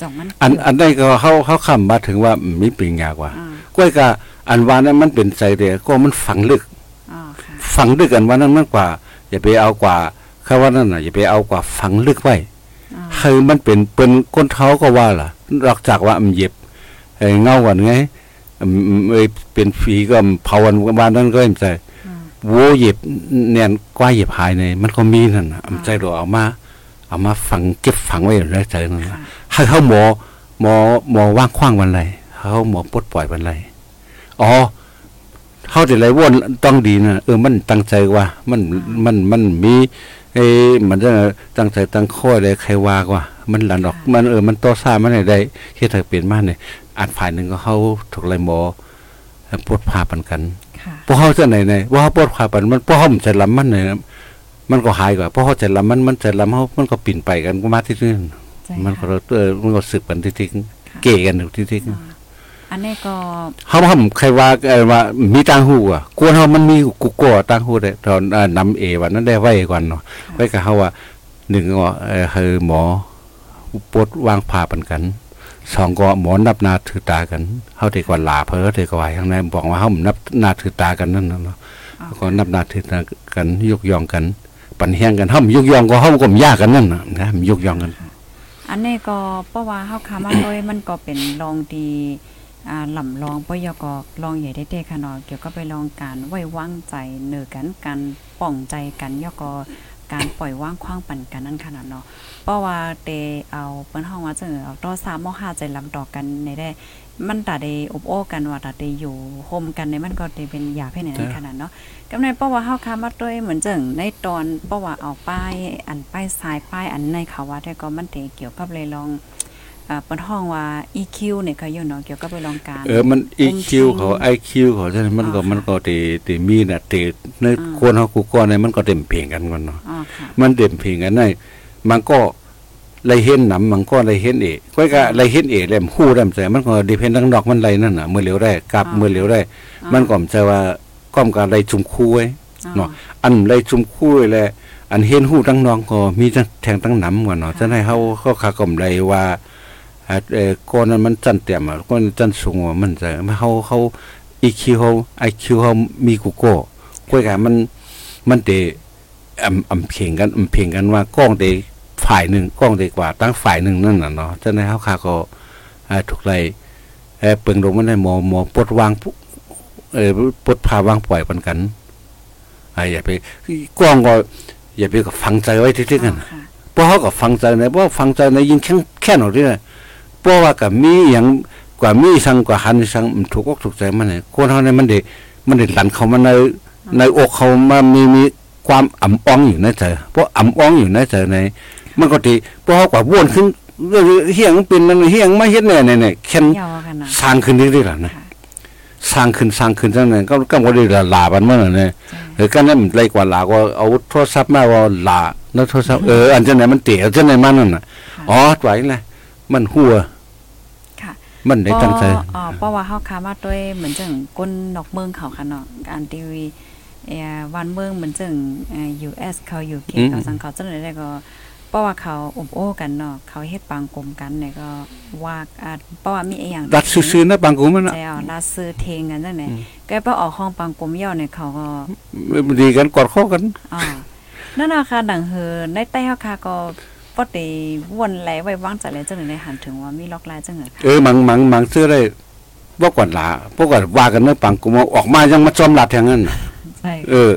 จ่องมันอันอันนี้ก็เขาเขาคำมาถึงว่ามีปิงยากว่าอ่าก้อยกะอันว่านั้นมันเป็นใจเดียก็มันฝังลึกอ๋อค่ะฝังลึกอันว่านั้นมันกว่า อย่าไปเอากว่าคำว่านั่นน่ะอย่าไปเอากว่าฝังลึกไว้อ๋อคือมันเป็นเป็นก้นเท้าก็ว่าล่ะนอกจากว่ามันเย็บไอ้เงากันไงอืมอืมเอ้ยเป็นฝีก็เผาวันวันนั้นก็เอ็มใจอืม โวเหย็บเนียนกว่าเหย็บหายในมันก็มีนั่นน่ะอำใจเราเอามาเอามาฝังเก็บฝังไว้อยู่ในใจนั่นค่ะน่ะให้เขาหมอหมอหมอว่างขว้างวันไรเขาหมอปลดปล่อยวันไรอ๋อเขาจะไรว่นต้องดีนะเออมันตั้งใจว่ามันมันมันมีเอ้มันจะตั้งใจตั้งข้อเลยใครว่ากว่ามันหลันออกมันเออมันต่อซ่ามันได้เฮ็ดให้เปลี่ยนมาเนี่ยอันฝ่ายหนึ่งก็เขาถูกไรหมอปลดพาปันกันค่ะ พวกเขาจะไหนไหนว่าเขาปวดขาปันมันพวกเขามันใจลำมันเนี่ยมันก็หายกว่าเพราะเขาใจลำมันมันใจลำเขามันก็ปิ่นไปกันก็มาที่นี่ใจมันก็ค่ะเออมันก็สึกกันที่ทิ้งค่ะเกกันอยู่ที่ทิ้งอ่าอันนี้ก็เขาทำใครว่าเออว่ามีตังหูอะกวนเขามันมีกุกกัวตังหูได้ตอนเอ่อนำเอวันนั้นได้ไว้ก่อนเนาะไว้กับเขาว่าหนึ่งก็เออคือหมอปวดวางผ่าปันกัน สองก็หมอนับนาถือตากันเขาได้กว่าลาเพอได้กว่าข้างในบอกว่าเขานับนาถือตากันนั่นน่ะเนาะอ๋อแล้วก็นับนาถือตากันยกย่องกัน ปันแห้งกันห้ามยกย่องก็ห้ามก็มยากกันนั่นนะนะมันยกย่องกัน อันนี้ก็เพราะว่าเฮาคามาโดยมันก็เป็นลองดีอ่าลำลองปยกลองใหญ่ได้เตค่ะเนาะเกี่ยวกับไปลองการไว้วางใจเนอกันการป้องใจกันยกอ การปล่อยว่างคว้างปั่นกันนั่นขนาดเนาะเพราะว่าเตเอาเปิ้นห้องว่าจังเอาต่อสามมห้าใจลำต่อกันในได้มันตาได้อบโอ้กันว่าตาได้อยู่โฮมกันในมันก็ได้เป็นยาเพศในนั้นขนาดเนาะกำในเพราะว่าเฮาคามาด้วยเหมือนจังในตอนเพราะว่าเอาป้ายอันป้ายสายป้ายอันในเขาว่าแต่ก็มันเตเกี่ยวกับเลยลอง เอ่อเปิ้นห้องว่า EQ เนี่ยก็อยู่เนาะเกี่ยวกับไปลองการเออมัน EQ เขา IQ เขาใช่ไหมมันก็อ๋อค่ะมันก็ตีตีมีน่ะตีในอ่าคนเขากูก็ในมันก็เต็มเพลงกันก่อนเนาะอ๋อค่ะมันเต็มเพลงกันในมันก็ไรเห็นหนำมันก็ไรเห็นเอกก็ก็ไรเห็นเอกแหลมคู่แหลมใจมันก็ดิเพนทั้งดอกมันไรนั่นน่ะมือเหลียวได้กลับมือเหลียวได้ มันก็มใจว่าก้อมการไรจุ่มคู่ไว้เนาะอันไรจุ่มคู่ไว้แหละอันเห็นหูทั้งน้องก็มีทั้งแทงทั้งหนำก่อนเนาะจะให้เขาเขาขากลมไรว่าอ่า เออก้อนนั้นมันจันเตี่ยมอะก้อนจันสูงอะมันจะเขาเขา EQ เขา IQ เขามีกูโก้ก้อยกะมันมันเตอำอำเพ่งกันอำเพ่งกันว่ากล้องเตฝ่ายหนึ่งกล้องเตกว่าตั้งฝ่ายหนึ่งนั่นน่ะเนาะฉะนั้นเฮาคาก็อ่าถูกไรเอ่อเปิงลงมันได้หมอหมอปลดวางปุ๊เออปลดพาวางปล่อยปันกันอ่าอย่าไปกล้องก็อย่าไปฝังใจไว้ที่ๆกันค่ะเพราะเขาก็ฟังใจนะเพราะฟังใจนะยิ่งแข็งแค่หน่อยเรื่อย เพราะว่ากับมีอย่างกว่ามีสังกว่าหันสังมันถูกอกถูกใจมันเนี่ยคนเขาเนี่ยมันเด็มันเด็หลันเขามาในในอกเขามามีมีความอ่ำอ้องอยู่ในใจเพราะอ่ำอ้องอยู่ในใจในมันก็ตีเพราะเขากว่าวนขึ้นเรื่องเฮียงเป็นนั่นเฮียงไม่เฮ็ดเนี่ยเนี่ยเนี่ยแค่นยาวกันเนาะสร้างขึ้นเรื่อยๆล่ะนะค่ะสร้างขึ้นสร้างขึ้นจังนั้นก็ก็บ่ได้ละลาบันมันน่ะเนี่ยเออก็นั่นมันเลยกว่าหลาก็เอาโทรศัพท์มาว่าหลาแล้วโทรศัพท์เอออันจังไหนมันเตี๋ยวจังไหนมันนั่นน่ะอ๋อไหวเลยมันหัวค่ะ มันได้ตั้งใจอ๋อเพราะว่าเฮาคามาด้วยเหมือนจังก้นนอกเมืองเขาค่ะเนาะการทีวีเอ่อวันเมืองเหมือนจังเอ่อ US เขา UK เขาสังเขาจังได๋ได้ก็เพราะว่าเขาอบโอ้กันเนาะเขาเฮ็ดปางกลมกันเนี่ยก็ว่าอาจเพราะว่ามีอีหยังรัดซื่อๆนะบางกูมันน่ะใช่เอาลาซื้อเทงกันจังได๋ก็ไปออกห้องปางกลมย่อเนี่ยเขาก็ดีกันกอดคอกันอ๋อนั่นน่ะค่ะดังเฮอในใต้เฮาค่ะก็ ปกติวนไหลไว้วางใจแล้วจังได๋ได้หันถึงว่ามีล็อกลายจังได๋ค่ะเออมังมังมังซื้อได้บ่ก่อนหลาบ่ก่อนว่ากันเนอะปังกูมาออกมายังมาจอมลัดอย่างนั้นน่ะใช่เออ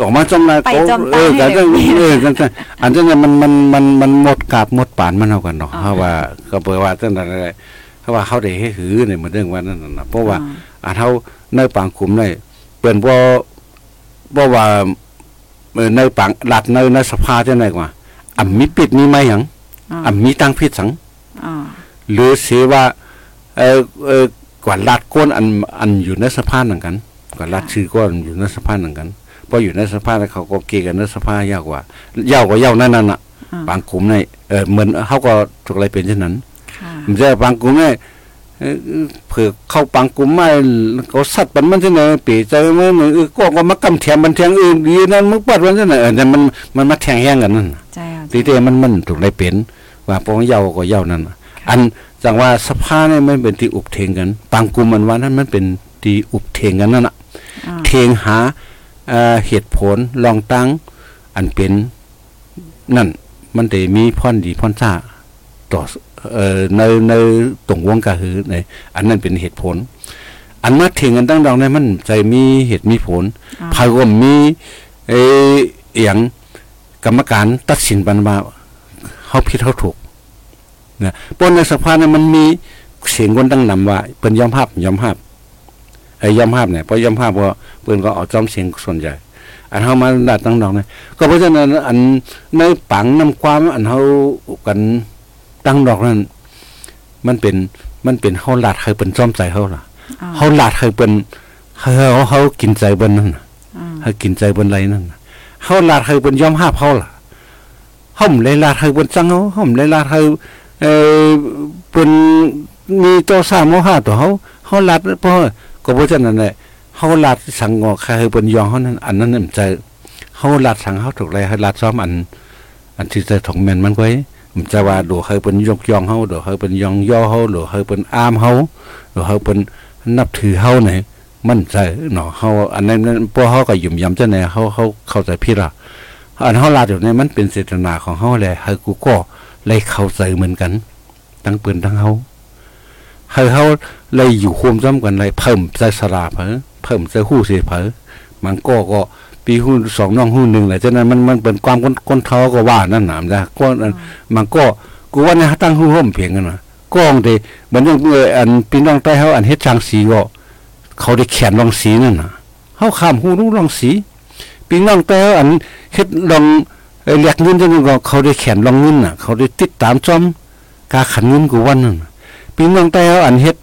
ออกมาจอมลัดไปจอมเอตาอให้แต่เลยเออจังซั่นอันจังนั้นมันมันมันมันหมดกาบหมดปานมันเอากันเนาะอ๋อเฮาว่าก็เปิดว่าจังนั้นอะไรเขาว่าเขาได้ให้หือเนี่ยมันเรื่องว่านั่นน่ะเพราะว่าอ๋ออาเท่าในปางคุมได้เปิ้นบ่บ่ว่าเอ่อในปางหลัดในในสภาจังได๋กว่า อ่ำมีปิดมีไหมหยังอ๋ออ่ำมีตั้งพิษสังอ๋อหรือสิว่า เอ่อเอ่อกว่าหลัดก้นอันอันอยู่ในสภานั่นกัน กว่าหลัดชื่อก้นอยู่ในสภานั่นกันพออยู่ในสภาแล้วเขาก็เกกันในสภายาวกว่ายาวกว่ายาวนั่นน่ะอ๋อปางคุมในเออเหมือนเฮาก็ถูกอะไรเป็นเช่นนั้นค่ะมันจะปังกุมเนี่ย เอ่อเผื่อเข้าปังกุมไม่เขาสัตว์ปันมันจะไหนปีใจมันเออก็ก็มากำแถมมันแทงอื่นดีนั่นมึงปัดมันจะไหนเออแต่มันมันมาแทงแห้งกันนั่นน่ะใช่ค่ะทีเดียวมันมันถูกได้เป็นว่าปองเหยาก็เหยานั่นน่ะอันจังว่าสภาเนี่ยมันเป็นที่อุบเทงกันปังกุมมันว่านั้นมันเป็นที่อุบเทงกันนั่นน่ะอ๋อเทงหาเอ่อเหตุผลลองตั้งอันเป็นนั่นมันได้มีพ่อนดีพ่อนซ่า ต่อเอ่อในในตรงวงกะหือในอันนั้นเป็นเหตุผล อันมาเถียงกันตั้งดองในมันใจมีเหตุมีผลอ๋อภายก็มีเอออหย่างกรรมการตัดสินปันว่าเฮาผิดเฮาถูกนะเพราะในสภาเนี่ยมันมีเสียงคนตั้งนำว่าเปิ้นยอมภาพยอมภาพไอ้ยอมภาพเนี่ยเพราะยอมภาพก็เปิ้นก็เอาจอมเสียงส่วนใหญ่ อันเฮามาดัดตั้งดอกเนี่ยก็เพราะฉะนั้นอันในปังน้ำความอันเฮากัน ตั้งดอกนั้นมันเป็นมันเป็นเฮาลาดให้เปิ้นจอมใจเฮาล่ะอ๋อเฮาลาดให้เปิ้นเฮาเฮากินใจเปิ้นนั่นน่ะอ๋อเฮากินใจเปิ้นไรนั่นน่ะเฮาลาดให้เปิ้นยอมรับเฮาล่ะเฮาบ่เลยลาดให้เปิ้นจังเฮาเฮาบ่เลยลาดให้เอ่อเปิ้นมีตัวสามโมหะตัวเฮาเฮาลาดเพราะก็เพราะฉะนั้นแหละเฮาลาดสังงอใครให้เปิ้นยอมเฮานั้นอันนั้นน่ะมันใจเฮาลาดสังเฮาถูกไรเฮาลาดซ้อมอัน อันที่จะถงแม่นมันไว้มัน จะว่าดูให้เปิ้นยกย่องเฮาดูให้เปิ้นยองย่อเฮาดูให้เปิ้นอามเฮาดูให้เปิ้นนับถือเฮาไหนมันใจเนาะเฮาอันนั้นนั้นพวกเฮาก็ยุ่มยำจังไหนเฮาเฮาเข้าใจผิดล่ะอันเฮาลาดอยู่ในมันเป็นเจตนาของเฮาแหละให้กูก็เลยเข้าใจเหมือนกัน ทั้งปิ้นทั้งเฮาให้เฮาเลยอยู่ควมซ้ำกันเลยเพิ่มใจสลาเผอเพิ่มใจฮู้สิเผอมันก็ก็ ปีหุ้นสองน้องหุ้นหนึ่งแหละฉะนั้นมันมันเป็นความคนคนเท้าก็ว่านั่นหนามนะก็อันมันก็กูว่าเนี่ยตั้งหุ้นร่วมเพียงกันนะก็องเดเหมือนอย่างเอออันพี่น้องใต้เขาอันเฮ็ดจางสีก็เขาได้แขนรองสีนั่นน่ะเขาข้ามหูรู้รองสีพี่น้องใต้เขาอันเฮ็ดรองเอ่อเรียกเงินจังนั้นก็เขาได้แขนรองเงินน่ะ เขาได้ติดตามจอมกาขันเงินกูวันนั่นน่ะพี่น้องใต้เขาอันเฮ็ด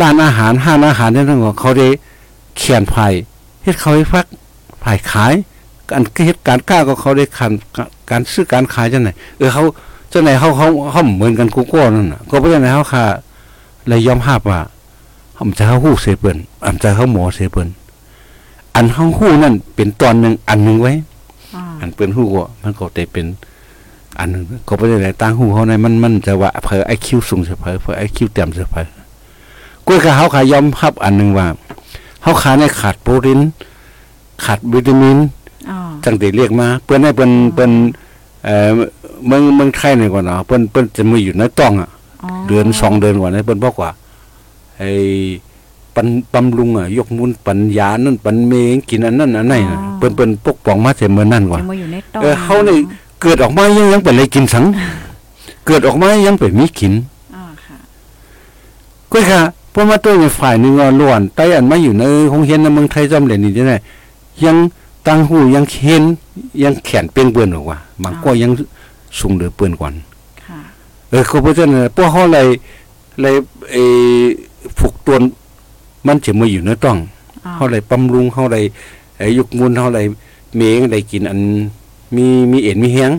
ร้านอาหารห้านอาหารนั่นก็เขาได้แขนไผ่เฮ็ดเขาให้ฟัก ฝ่ายขายการเหตุการกล้าก็เขาได้คันการซื้อการขายจังไหนเออเขาจังไหนเขาเขาเขาเหมือนกันกูก็นั่นน่ะก็เพราะฉะนั้นเขาค่ะเลยยอมภาพว่าผมจะเขาหู้เสียเปิ้นอำจะเขาหมอเสียเปิ้นอันเขาหู้นั่นเป็นตอนหนึ่งอันหนึ่งไว้อ๋ออันเปิ้นหู้ก็มันก็ได้เป็น อันหนึงก็เพราะฉะนั้นตั้งหู้เขาในมันมันจะว่าเผอไอคิวสูงเสียเผอเผอไอคิวต่ำเสียเผอกุ้ยกับเขาขายยอมภาพอันหนึ่งว่าเขาขาในขาดโปรตีน ขาดวิตามินอ๋อจังได้เรียกมาเปิ้นให้เปิ้นเปิ้นเอ่อเมืองเมืองไทยนี่ก่อนเนาะเปิ้นเปิ้นจะมาอยู่ในต้องอะเดือนสองเดือนกว่านี้เปิ้นบอกว่าไอ้ปันบำรุงอะยกมุนปัญญานั่นปันเมงกินอันนั้นอันไหนน่ะเปิ้นเปิ้นปกป้องมาแต่เมื่อนั้นก่อนยังมาอยู่ในตองเออเขานี่เกิดออกมายังยังเป็นอะไรกินสัง เกิดออกมายังเป็นมีกินอ่าค่ะก็ค่ะเพราะมาตัวในฝ่ายหนึงอะล้วนไต้อันมาอยู่ในโรงเรียนในเมืองไทยจำเรียนนี่ได้ ยังตั้งหูยังเห็นยังแขนเปียงเปื้อนออกว่าบางก็ยังสูงเหลือเปื้อนก่อนค่ะเออเขาเพราะฉะนั้นพวกเขาเลยเลยเออฝึกตวนมันจะมาอยู่ในต้องอ่าเขาเลยบำรุงเขาเลยไอ้ยุกมุนเขาเลยเมงได้กินอันมีมีเอ็นมีแฮง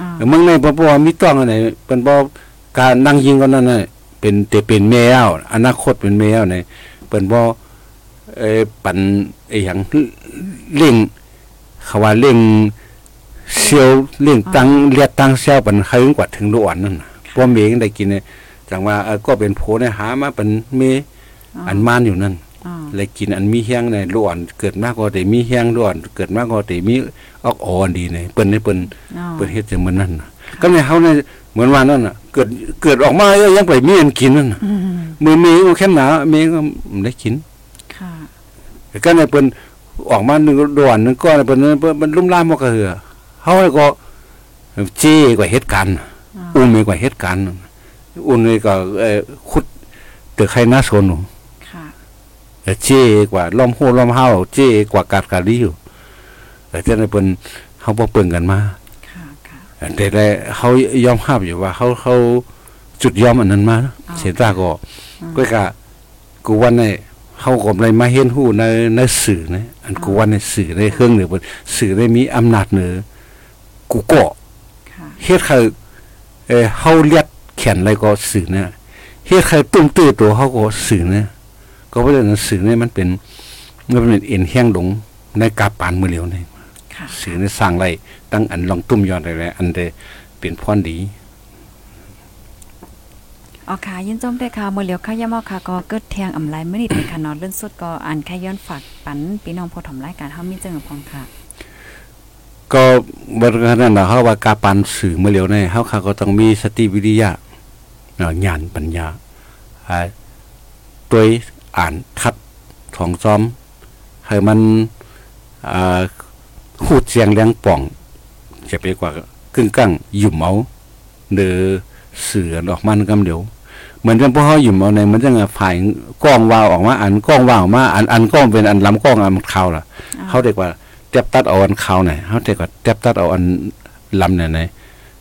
อ่าเมืองในบ่บ่ว่ามีต้องอันไหนเป็นบ่การนั่งยิงกันนั่นน่ะเป็นแต่เป็นแมวอนาคตเป็นแมวนี่เปิ้นบ่ เอ่อปันไอ้หยังเร่งเขาว่าเร่งเซียวเร่งตังเลียดตังเซียวปันให้กว่าถึงโลอ่อนนั่นน่ะบ่เมงได้กินเนี่ยจังว่าเออก็เป็นโผเนี่ยหามาเป็นเมอันมานอยู่นั่นอ่าเลยกินอันมีแห้งในล้วนเกิดมากก็แต่มีแห้งล้วนเกิดมากก็แต่มีออกอ่อนดีในเปิ้นในเปิ้นอ่าเปิ้นเฮ็ดจังมันนั่นน่ะก็ในเฮาในเหมือนว่านั่นน่ะ เกิดเกิดออกมายังไปมีอันกินนั่นน่ะอืมมือมีก็แค่หนาเมก็ได้กินค่ะ แต่ก็ในเปิ้นออกมาหนึงด่วนหนึงก็เปิ้นเปิ้นมันลุ่มล่ามบ่ก็เหือเฮาก็เจ้กว่าเหตุการณ์อ่าอุ้มกว่าเหตุการณ์อุ้มนี่ก็เอ่อขุดตึกใครหน้าโซนหนูค่ะเออเจ๊กว่าล้อมโหล้อมเฮาเจ๊กว่ากาดกาดีอยู่แต่ที่นั่นเพิ่นเฮาบ่เปิ่งกันมาค่ะค่ะแต่ได้เฮายอมรับอยู่ว่าเฮาเฮาจุดยอมอันนั้นมาเสียตาก็ก็กะกูวันนี้ เฮาก็เลยมาเห็นฮู้ในในสื่อนะอันกูวันในสื่อในเครื่องเหนือเพิ่นสื่อได้มีอำนาจเหนือกูก็ค่ะเฮ็ดให้เออเฮาเลียดแขนอะไรก็สื่อนะเฮ็ดให้ตุ้มตื้อตัวเฮาก็สื่อนะก็เพราะฉะนั้นสื่อเนี่ยมันเป็นมันเป็นเอ็นแห้งหลงในกาปานมือเหลียวนี่ค่ะสื่อในสร้างไรตั้งอันลองตุ้มยอดอะไรอันเดเป็นพรดี อ๋อค่ะยินจมได้ค่ะมื้อเหลียวข้าวยามอาค่ะก็เกิดเทียงอำไลมื้อนี้เป็นค่ะนอนเลื่อนสุดก็อ่านแค่ย้อนฝากปันพี่น้องผู้ถมรายการเฮามีเจังกับพองค่ะ ก็บริการนั้นเขาว่ากาปานสื่อมื่อเหลียวเนี่ยเขาเขาก็ต้องมีสติวิทยาเนาะญาณปัญญาอ่าตัวอ่านทัดทองซ้อมให้มันอ่าหูดเสียงแรงป่องจะไปกว่ากึ่งกั้งหยุ่มเอาเดือเสือออกมันกำเดียว เหมือนกันพวกเขาหยุ่มเอาในมันจะไงฝ่ายกล้องวาวออกมา อันกล้องวาวออกมา อันอันกล้องเป็นอันลำกล้องอันมันเขาล่ะเขาเด็กว่าเต็บตัดเอาอันเขาไหนเขาเด็กว่าเต็บตัดเอาอันลำไหนไหน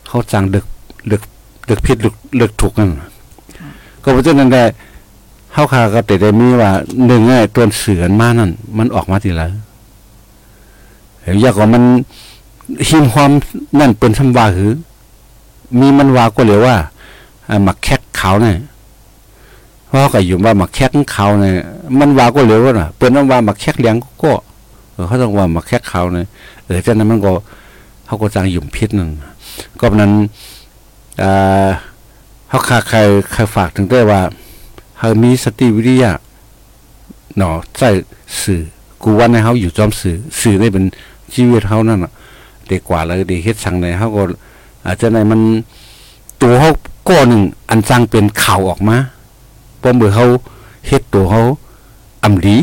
เขาจังเลือกเลือกเลือกผิดเลือกเลือกถูกนั่นก็เพราะฉะนั้นได้เขาขาก็แต่ได้มีว่าหนึ่งไอ้ตัวเสือนมานั่น มันออกมาทีละเห็นอยากว่ามันหิมความนั่นเป็นสำวาหือ มีมันวาก็เหลียวว่าอ่าหมักแคกขาวเนี่ย เพราะก็อยู่ว่าหมักแคกเขาเนี่ยมันว่าก็เหลวว่าน่ะเปิ้นว่าว่าหมักแคกเลียงก็เออเขาต้องว่ามาแค่เขาเนี่ยเออฉะนั้นมันก็เขาก็จังหยุ่มพิษนั่นก็นั้นอ่าเขาคาใครใครฝากถึงได้ว่าเขามีสติวิทยาเนาะใส่สื่อกูว่าในเขาอยู่จอมสื่อสื่อได้เป็นชีวิตเขานั่นน่ะเด็กกว่าเลยเด็กเฮ็ดสั่งในเขาก็อาจจะในมันตัวเขาก้อนหนึ่งอันจังเป็นข่าวออกมา เพราะเมื่อเขาเฮ็ดตัวเขาอำดี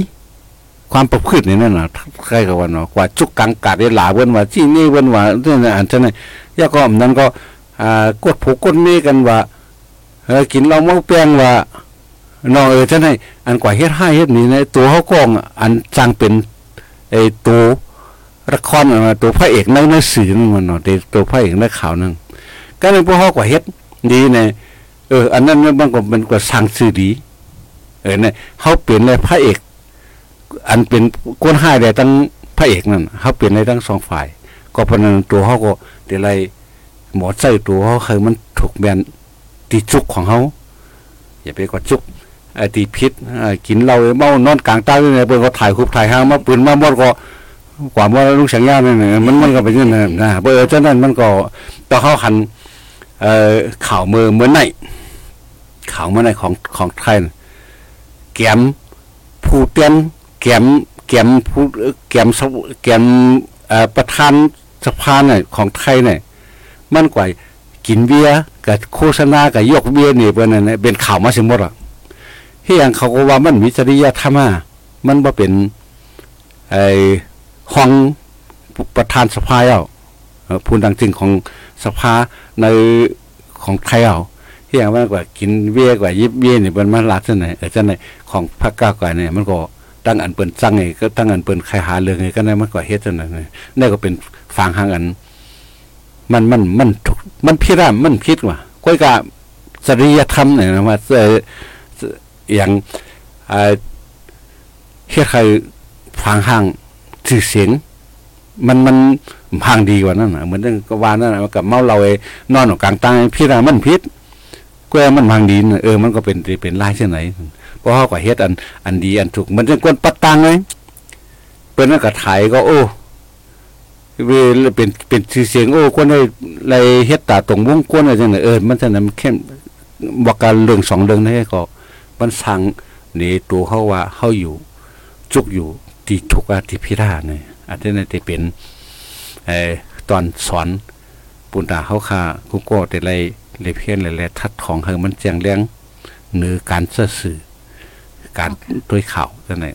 ความประพฤตินี่นั่นน่ะใครกับว่าเนาะกว่าจุกกังกาดได้หลาเว้นว่าที่นี่เว้นว่าเนี่ยนะอันเท่านั้นยาก็อันนั้นก็อ่ากดผูกกดเมกันว่าเออกินเหล้าเมาแป้งว่านาะเออเท่านั้อันกว่าเฮ็ดให้เฮ็ดนี่ในตัวเขากองอันจังเป็นไอ้ตัวละครอะตัวพระเอกในในสื่อมันเนาะตัวพระเอกในข่าวนั่นก็ในพวกเขากว่าเฮ็ดดีเนี่ย เออ อันนั้นมันก็เป็นกว่าสั่งสื่อดี เออเนี่ยเขาเปลี่ยนเลยพระเอก อันเป็นก้นห้ายได้ทั้งพระเอกนั่นเขาเปลี่ยนได้ทั้งสองฝ่าย ก็เพนันตัวเขาก็เดี๋ยวไรหมอใส่ตัวเขาเคยมันถูกแบนตีจุกของเขาอย่าไปกว่าจุกไอ้ตีพิษกินเหล้าเมานอนกลางใต้เลยเปิ้นก็ถ่ายคุบถ่ายห้างมาปืนมาหมดก็กว่าว่าลูกสังญาเนี่ยมันมันก็เป็นอย่างนั้นนะเบอร์เจ้านั้นมันก็ต่อเข้าหันเอ่อข่าวมือเหมือนไหน ข่าวเมื่อไหนของของไทยน่ะแกมผู้เตียนแกมแกมผู้แกมสแกมประธานสภาเนี่ยของไทยเนี่ยมันกว่ากินเบียร์กับโฆษณากับยกเบียร์นี่เป็นนั่นน่ะเป็นข่าวมาสิหมดอะเฮียงเขาก็ว่ามันมีจริยธรรมะมันบ่าเป็นไอ้ห้องประธานสภาเอาผู้ดังจริงของสภาในของไทยเอา เฮียงมันกว่ากินเบียกว่ายิบเบียนี่เป็นมันลาดจังไหนเออจังไหนของพรรคก้าวไกลเนี่ยมันก็ตั้งอันเปิ้นจังไงก็ตั้งอันเปิ้นใครหาเรื่องไงก็ได้มันก็เฮ็ดจังนั้นนี่นี่ก็เป็นฟังหางอัน มันมันมันถูกมันพิรามมันผิดว่ะก้อยกะจริยธรรมเนี่ยนะว่าเอ่ออย่างอ่าเฮ็ดใครฟังห่างชื่อเสียงมันมันห่างดีกว่านั้นนะเหมือนก็ว่านั่นนะกับเมาเราไอ้นอนอยู่กลางใต้พิรามันผิด ก็มันห่างดีนะเออมันก็เป็นเป็นลายเช่นไหนเพราะเขาก็เฮ็ดอันอันดีอันถูกมันจะกวนปัดตังเลยเปิ้นนนก็ถ่ายก็โอ้เวเป็นเป็นชื่อเสียงโอ้คนได้ไรเฮ็ดตาตรงวงกวนอะไรจังได๋เออมันจะนั้นเข้มบอกการเรื่องสองเรื่องนี้ก็มันสั่งนี่ตัวเขาว่าเฮาอยู่จุกอยู่ที่ทุกข์อะที่พิราเนี่ยอันนี้น่ะจะเป็นเอ่อตอนสอนปุณตาเฮาค่ากูก็ได้ไล่ เลยเพียนเลยแลทัดของเฮามันแจ้งเลี้ยงหรือการเสื่อสื่อการด้วยข่าวจังได๋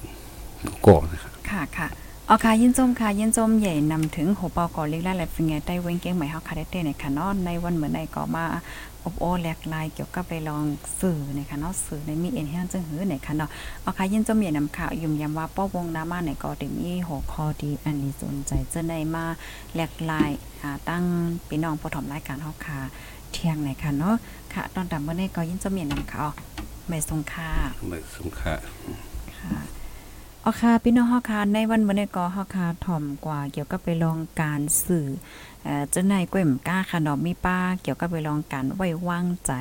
กูก็นะครับค่ะค่ะเอาค่ะยินจมค่ะยินจมใหญ่นำถึงหัวปอกอเล็กและแหลฟิงไงได้เว้งเก้งใหม่เฮาคาเดเต้ในค่ะเนาะในวันเหมือนในก็มาอบโอแหลกลายเกี่ยวกับไปลองสื่อในค่ะเนาะสื่อในมีเอ็นเฮนจึงหือในค่ะเนาะเอาค่ะยินจมใหญ่นำข่าวยุ่มยำว่าป้อวงน้ามาในก็ได้มีหัวข้อดีอันนี้สนใจจะได้มาแหลกลายอ่าตั้งพี่น้องผู้ถมรายการเฮาค่ะ เที่ยงในค่ะเนาะค่ะ ตอนดับเมื่อในก็ยินจมใหญ่นำข่าวไม่ทรงค่าไม่สงค่าค่ะเอาค่ะพี่น้องเฮาค่ะในวันมื้อนี้ก็เฮาค่ะถ่อมกว่าเกี่ยวกับไปลองการสื่อ เจ้าในายก้วยมก้าค่ะเนาะมีป้าเกี่ยวกับไปลองการไว้วางใจ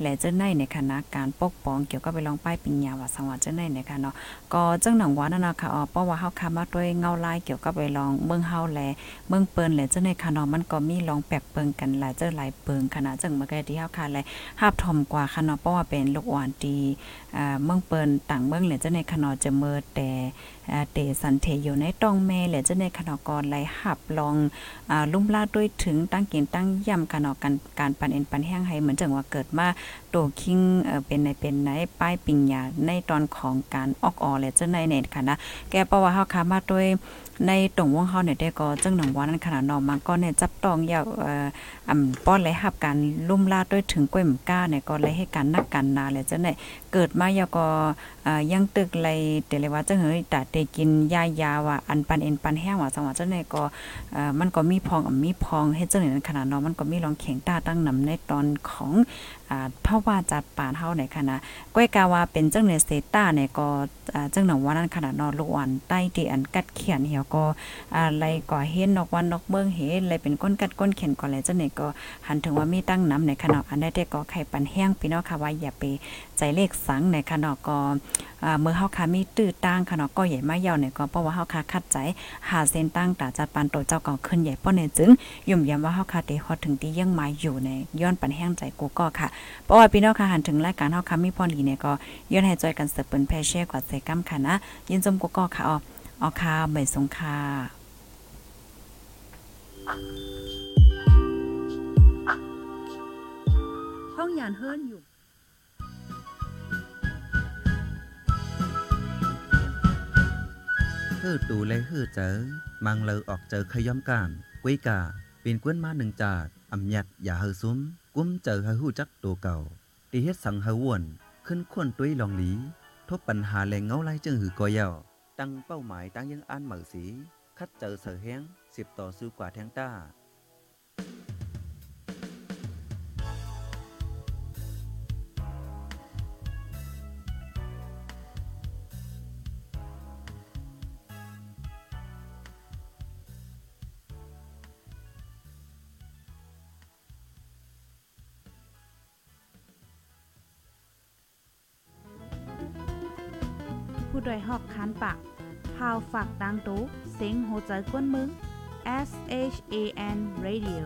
และเจ้าในายในคณะการปกป้องเกี่ยวกับไปลองป้ายปิญญาว่าสังวาเจ้าในายในค่ะเนาะก็จังหนังว่านั่นนะค่ะอ๋อเพราะว่าเฮาค่ะมาด้วยเงาลายเกี่ยวกับไปลองเมืองเฮาแลเมืองเปิ้นและเจ้าในายค่ะเนาะมันก็มีลองแปกเปิงกันหลายเจ้าหลายเปิงขนาดจังเมื่อกี้ที่เฮาค่ะและภาพถ่อมกว่าค่ะเนาะเพราะว่าเป็นลูกอ่อนดีเมืองเปิ้นต่างเมืองและเจ้าในายค่ะเนาะจะเมิดแต่อ่าเตสันเทอยู่ในตองแม่และเจะในขนกรไหลหับลองอ่าลุ่มลาดด้วยถึงตั้งกินตั้งย่ำขนออกกันการปันเอ็นปันแห้งให้เหมือนจังว่าเกิดมาโตคิงเออเป็นในเป็นไหนป้ายปิงยาในตอนของการออกออและจะในเน็ตค่ะนะแกเพราะว่าเฮาค้ามาด้วย ในตรงวงเฮาเนี่ยได้ก็จังหนังวานั้นขนาดนอมันก็เนี่ยจับต้องยาวเอ่ออำป้อนไหลหับการลุ่มลาดด้วยถึงก้วยมก้าเนี่ยก็เลยให้การนักกันนาและจะเนี่ยเกิดมายาวก็อ่ายังตึกไรแต่เลยว่าจังเฮ้ยตาเตกินยายาว่าอันปันเอ็นปันแห้งว่าจังหวะจังไหนก็อ่ามันก็มีพองอ่มีพองเฮ็ดจังไหนขนาดนาะมันก็มีรองแข็งตาตั้งนำในตอนของ อ่าเท่าว่าจัดปานเฮาในขณะก้อยกาว่าเป็นจังไหนเซต้าเนยก็อ่าจังหนังว่านั้นขนาดนาะลูกอ่อนใต้ที่อันกัดเขียนเหี่ยวก็อะไรก็เห็นนอกวันนอกเมืองเห็นอะไรเป็นก้นกัดก้นเขียนก็แล้วจังไหนก็หันถึงว่ามีตั้งน้ำในขณะอันได้แต่ก็ไข่ปันแห้งพี่น้องค่ะว่าอย่าไปใจเลขสังในขณะก็เมื่อเฮาค่ะมีตื้อตั้งค่ะเนาะก็ใหญ่มายาวเนี่ยก็เพราะว่าเฮาค่ะคัดใจหาเส้นตั้งตาจัดปันโตเจ้าก่าขึ้นใหญ่ป้อเนี่ยจึงยุ่มยามว่าเฮาค่ะได้ฮอดถึงที่ยังมาอยู่ในย้อนปันแห้งใจกูก็ค่ะเพราะว่าพี่น้องค่ะหันถึงรายการเฮาค่ะมีพรดีเนี่ยก็ย้อนให้จอยกันเสิร์ฟเปิ้นแพร่แชร์กว่าใส่กัมค่ะนะยินจมกก็ค่ะอ๋อเอาค่ะไม่สงค่ะ ห้องยานเฮิรนอยู่ฮือตูเลยฮื้อเจอมังเลอออกเจอขย้อมการกุ้ยกาเปีนกวนมาหนึ่งจาดอำยัดอย่าเฮอซุ้ม กุ้มเจอเฮอหู้จักตัวเก่าตีเฮ็ดสังเฮอว่วนขึ้นควนตุ้ยลองหลี ทบปัญหาแรงเงาไล่จึงหือกอยาวตั้งเป้าหมายตั้งยังอันเหมือสี คัดเจอเสือแห้งสิบต่อสู้กว่าแทงต้า ผู้ดยหอกคันปากพาวฝากดังตู้เซ็งโหใจกวนมึง S H A N Radio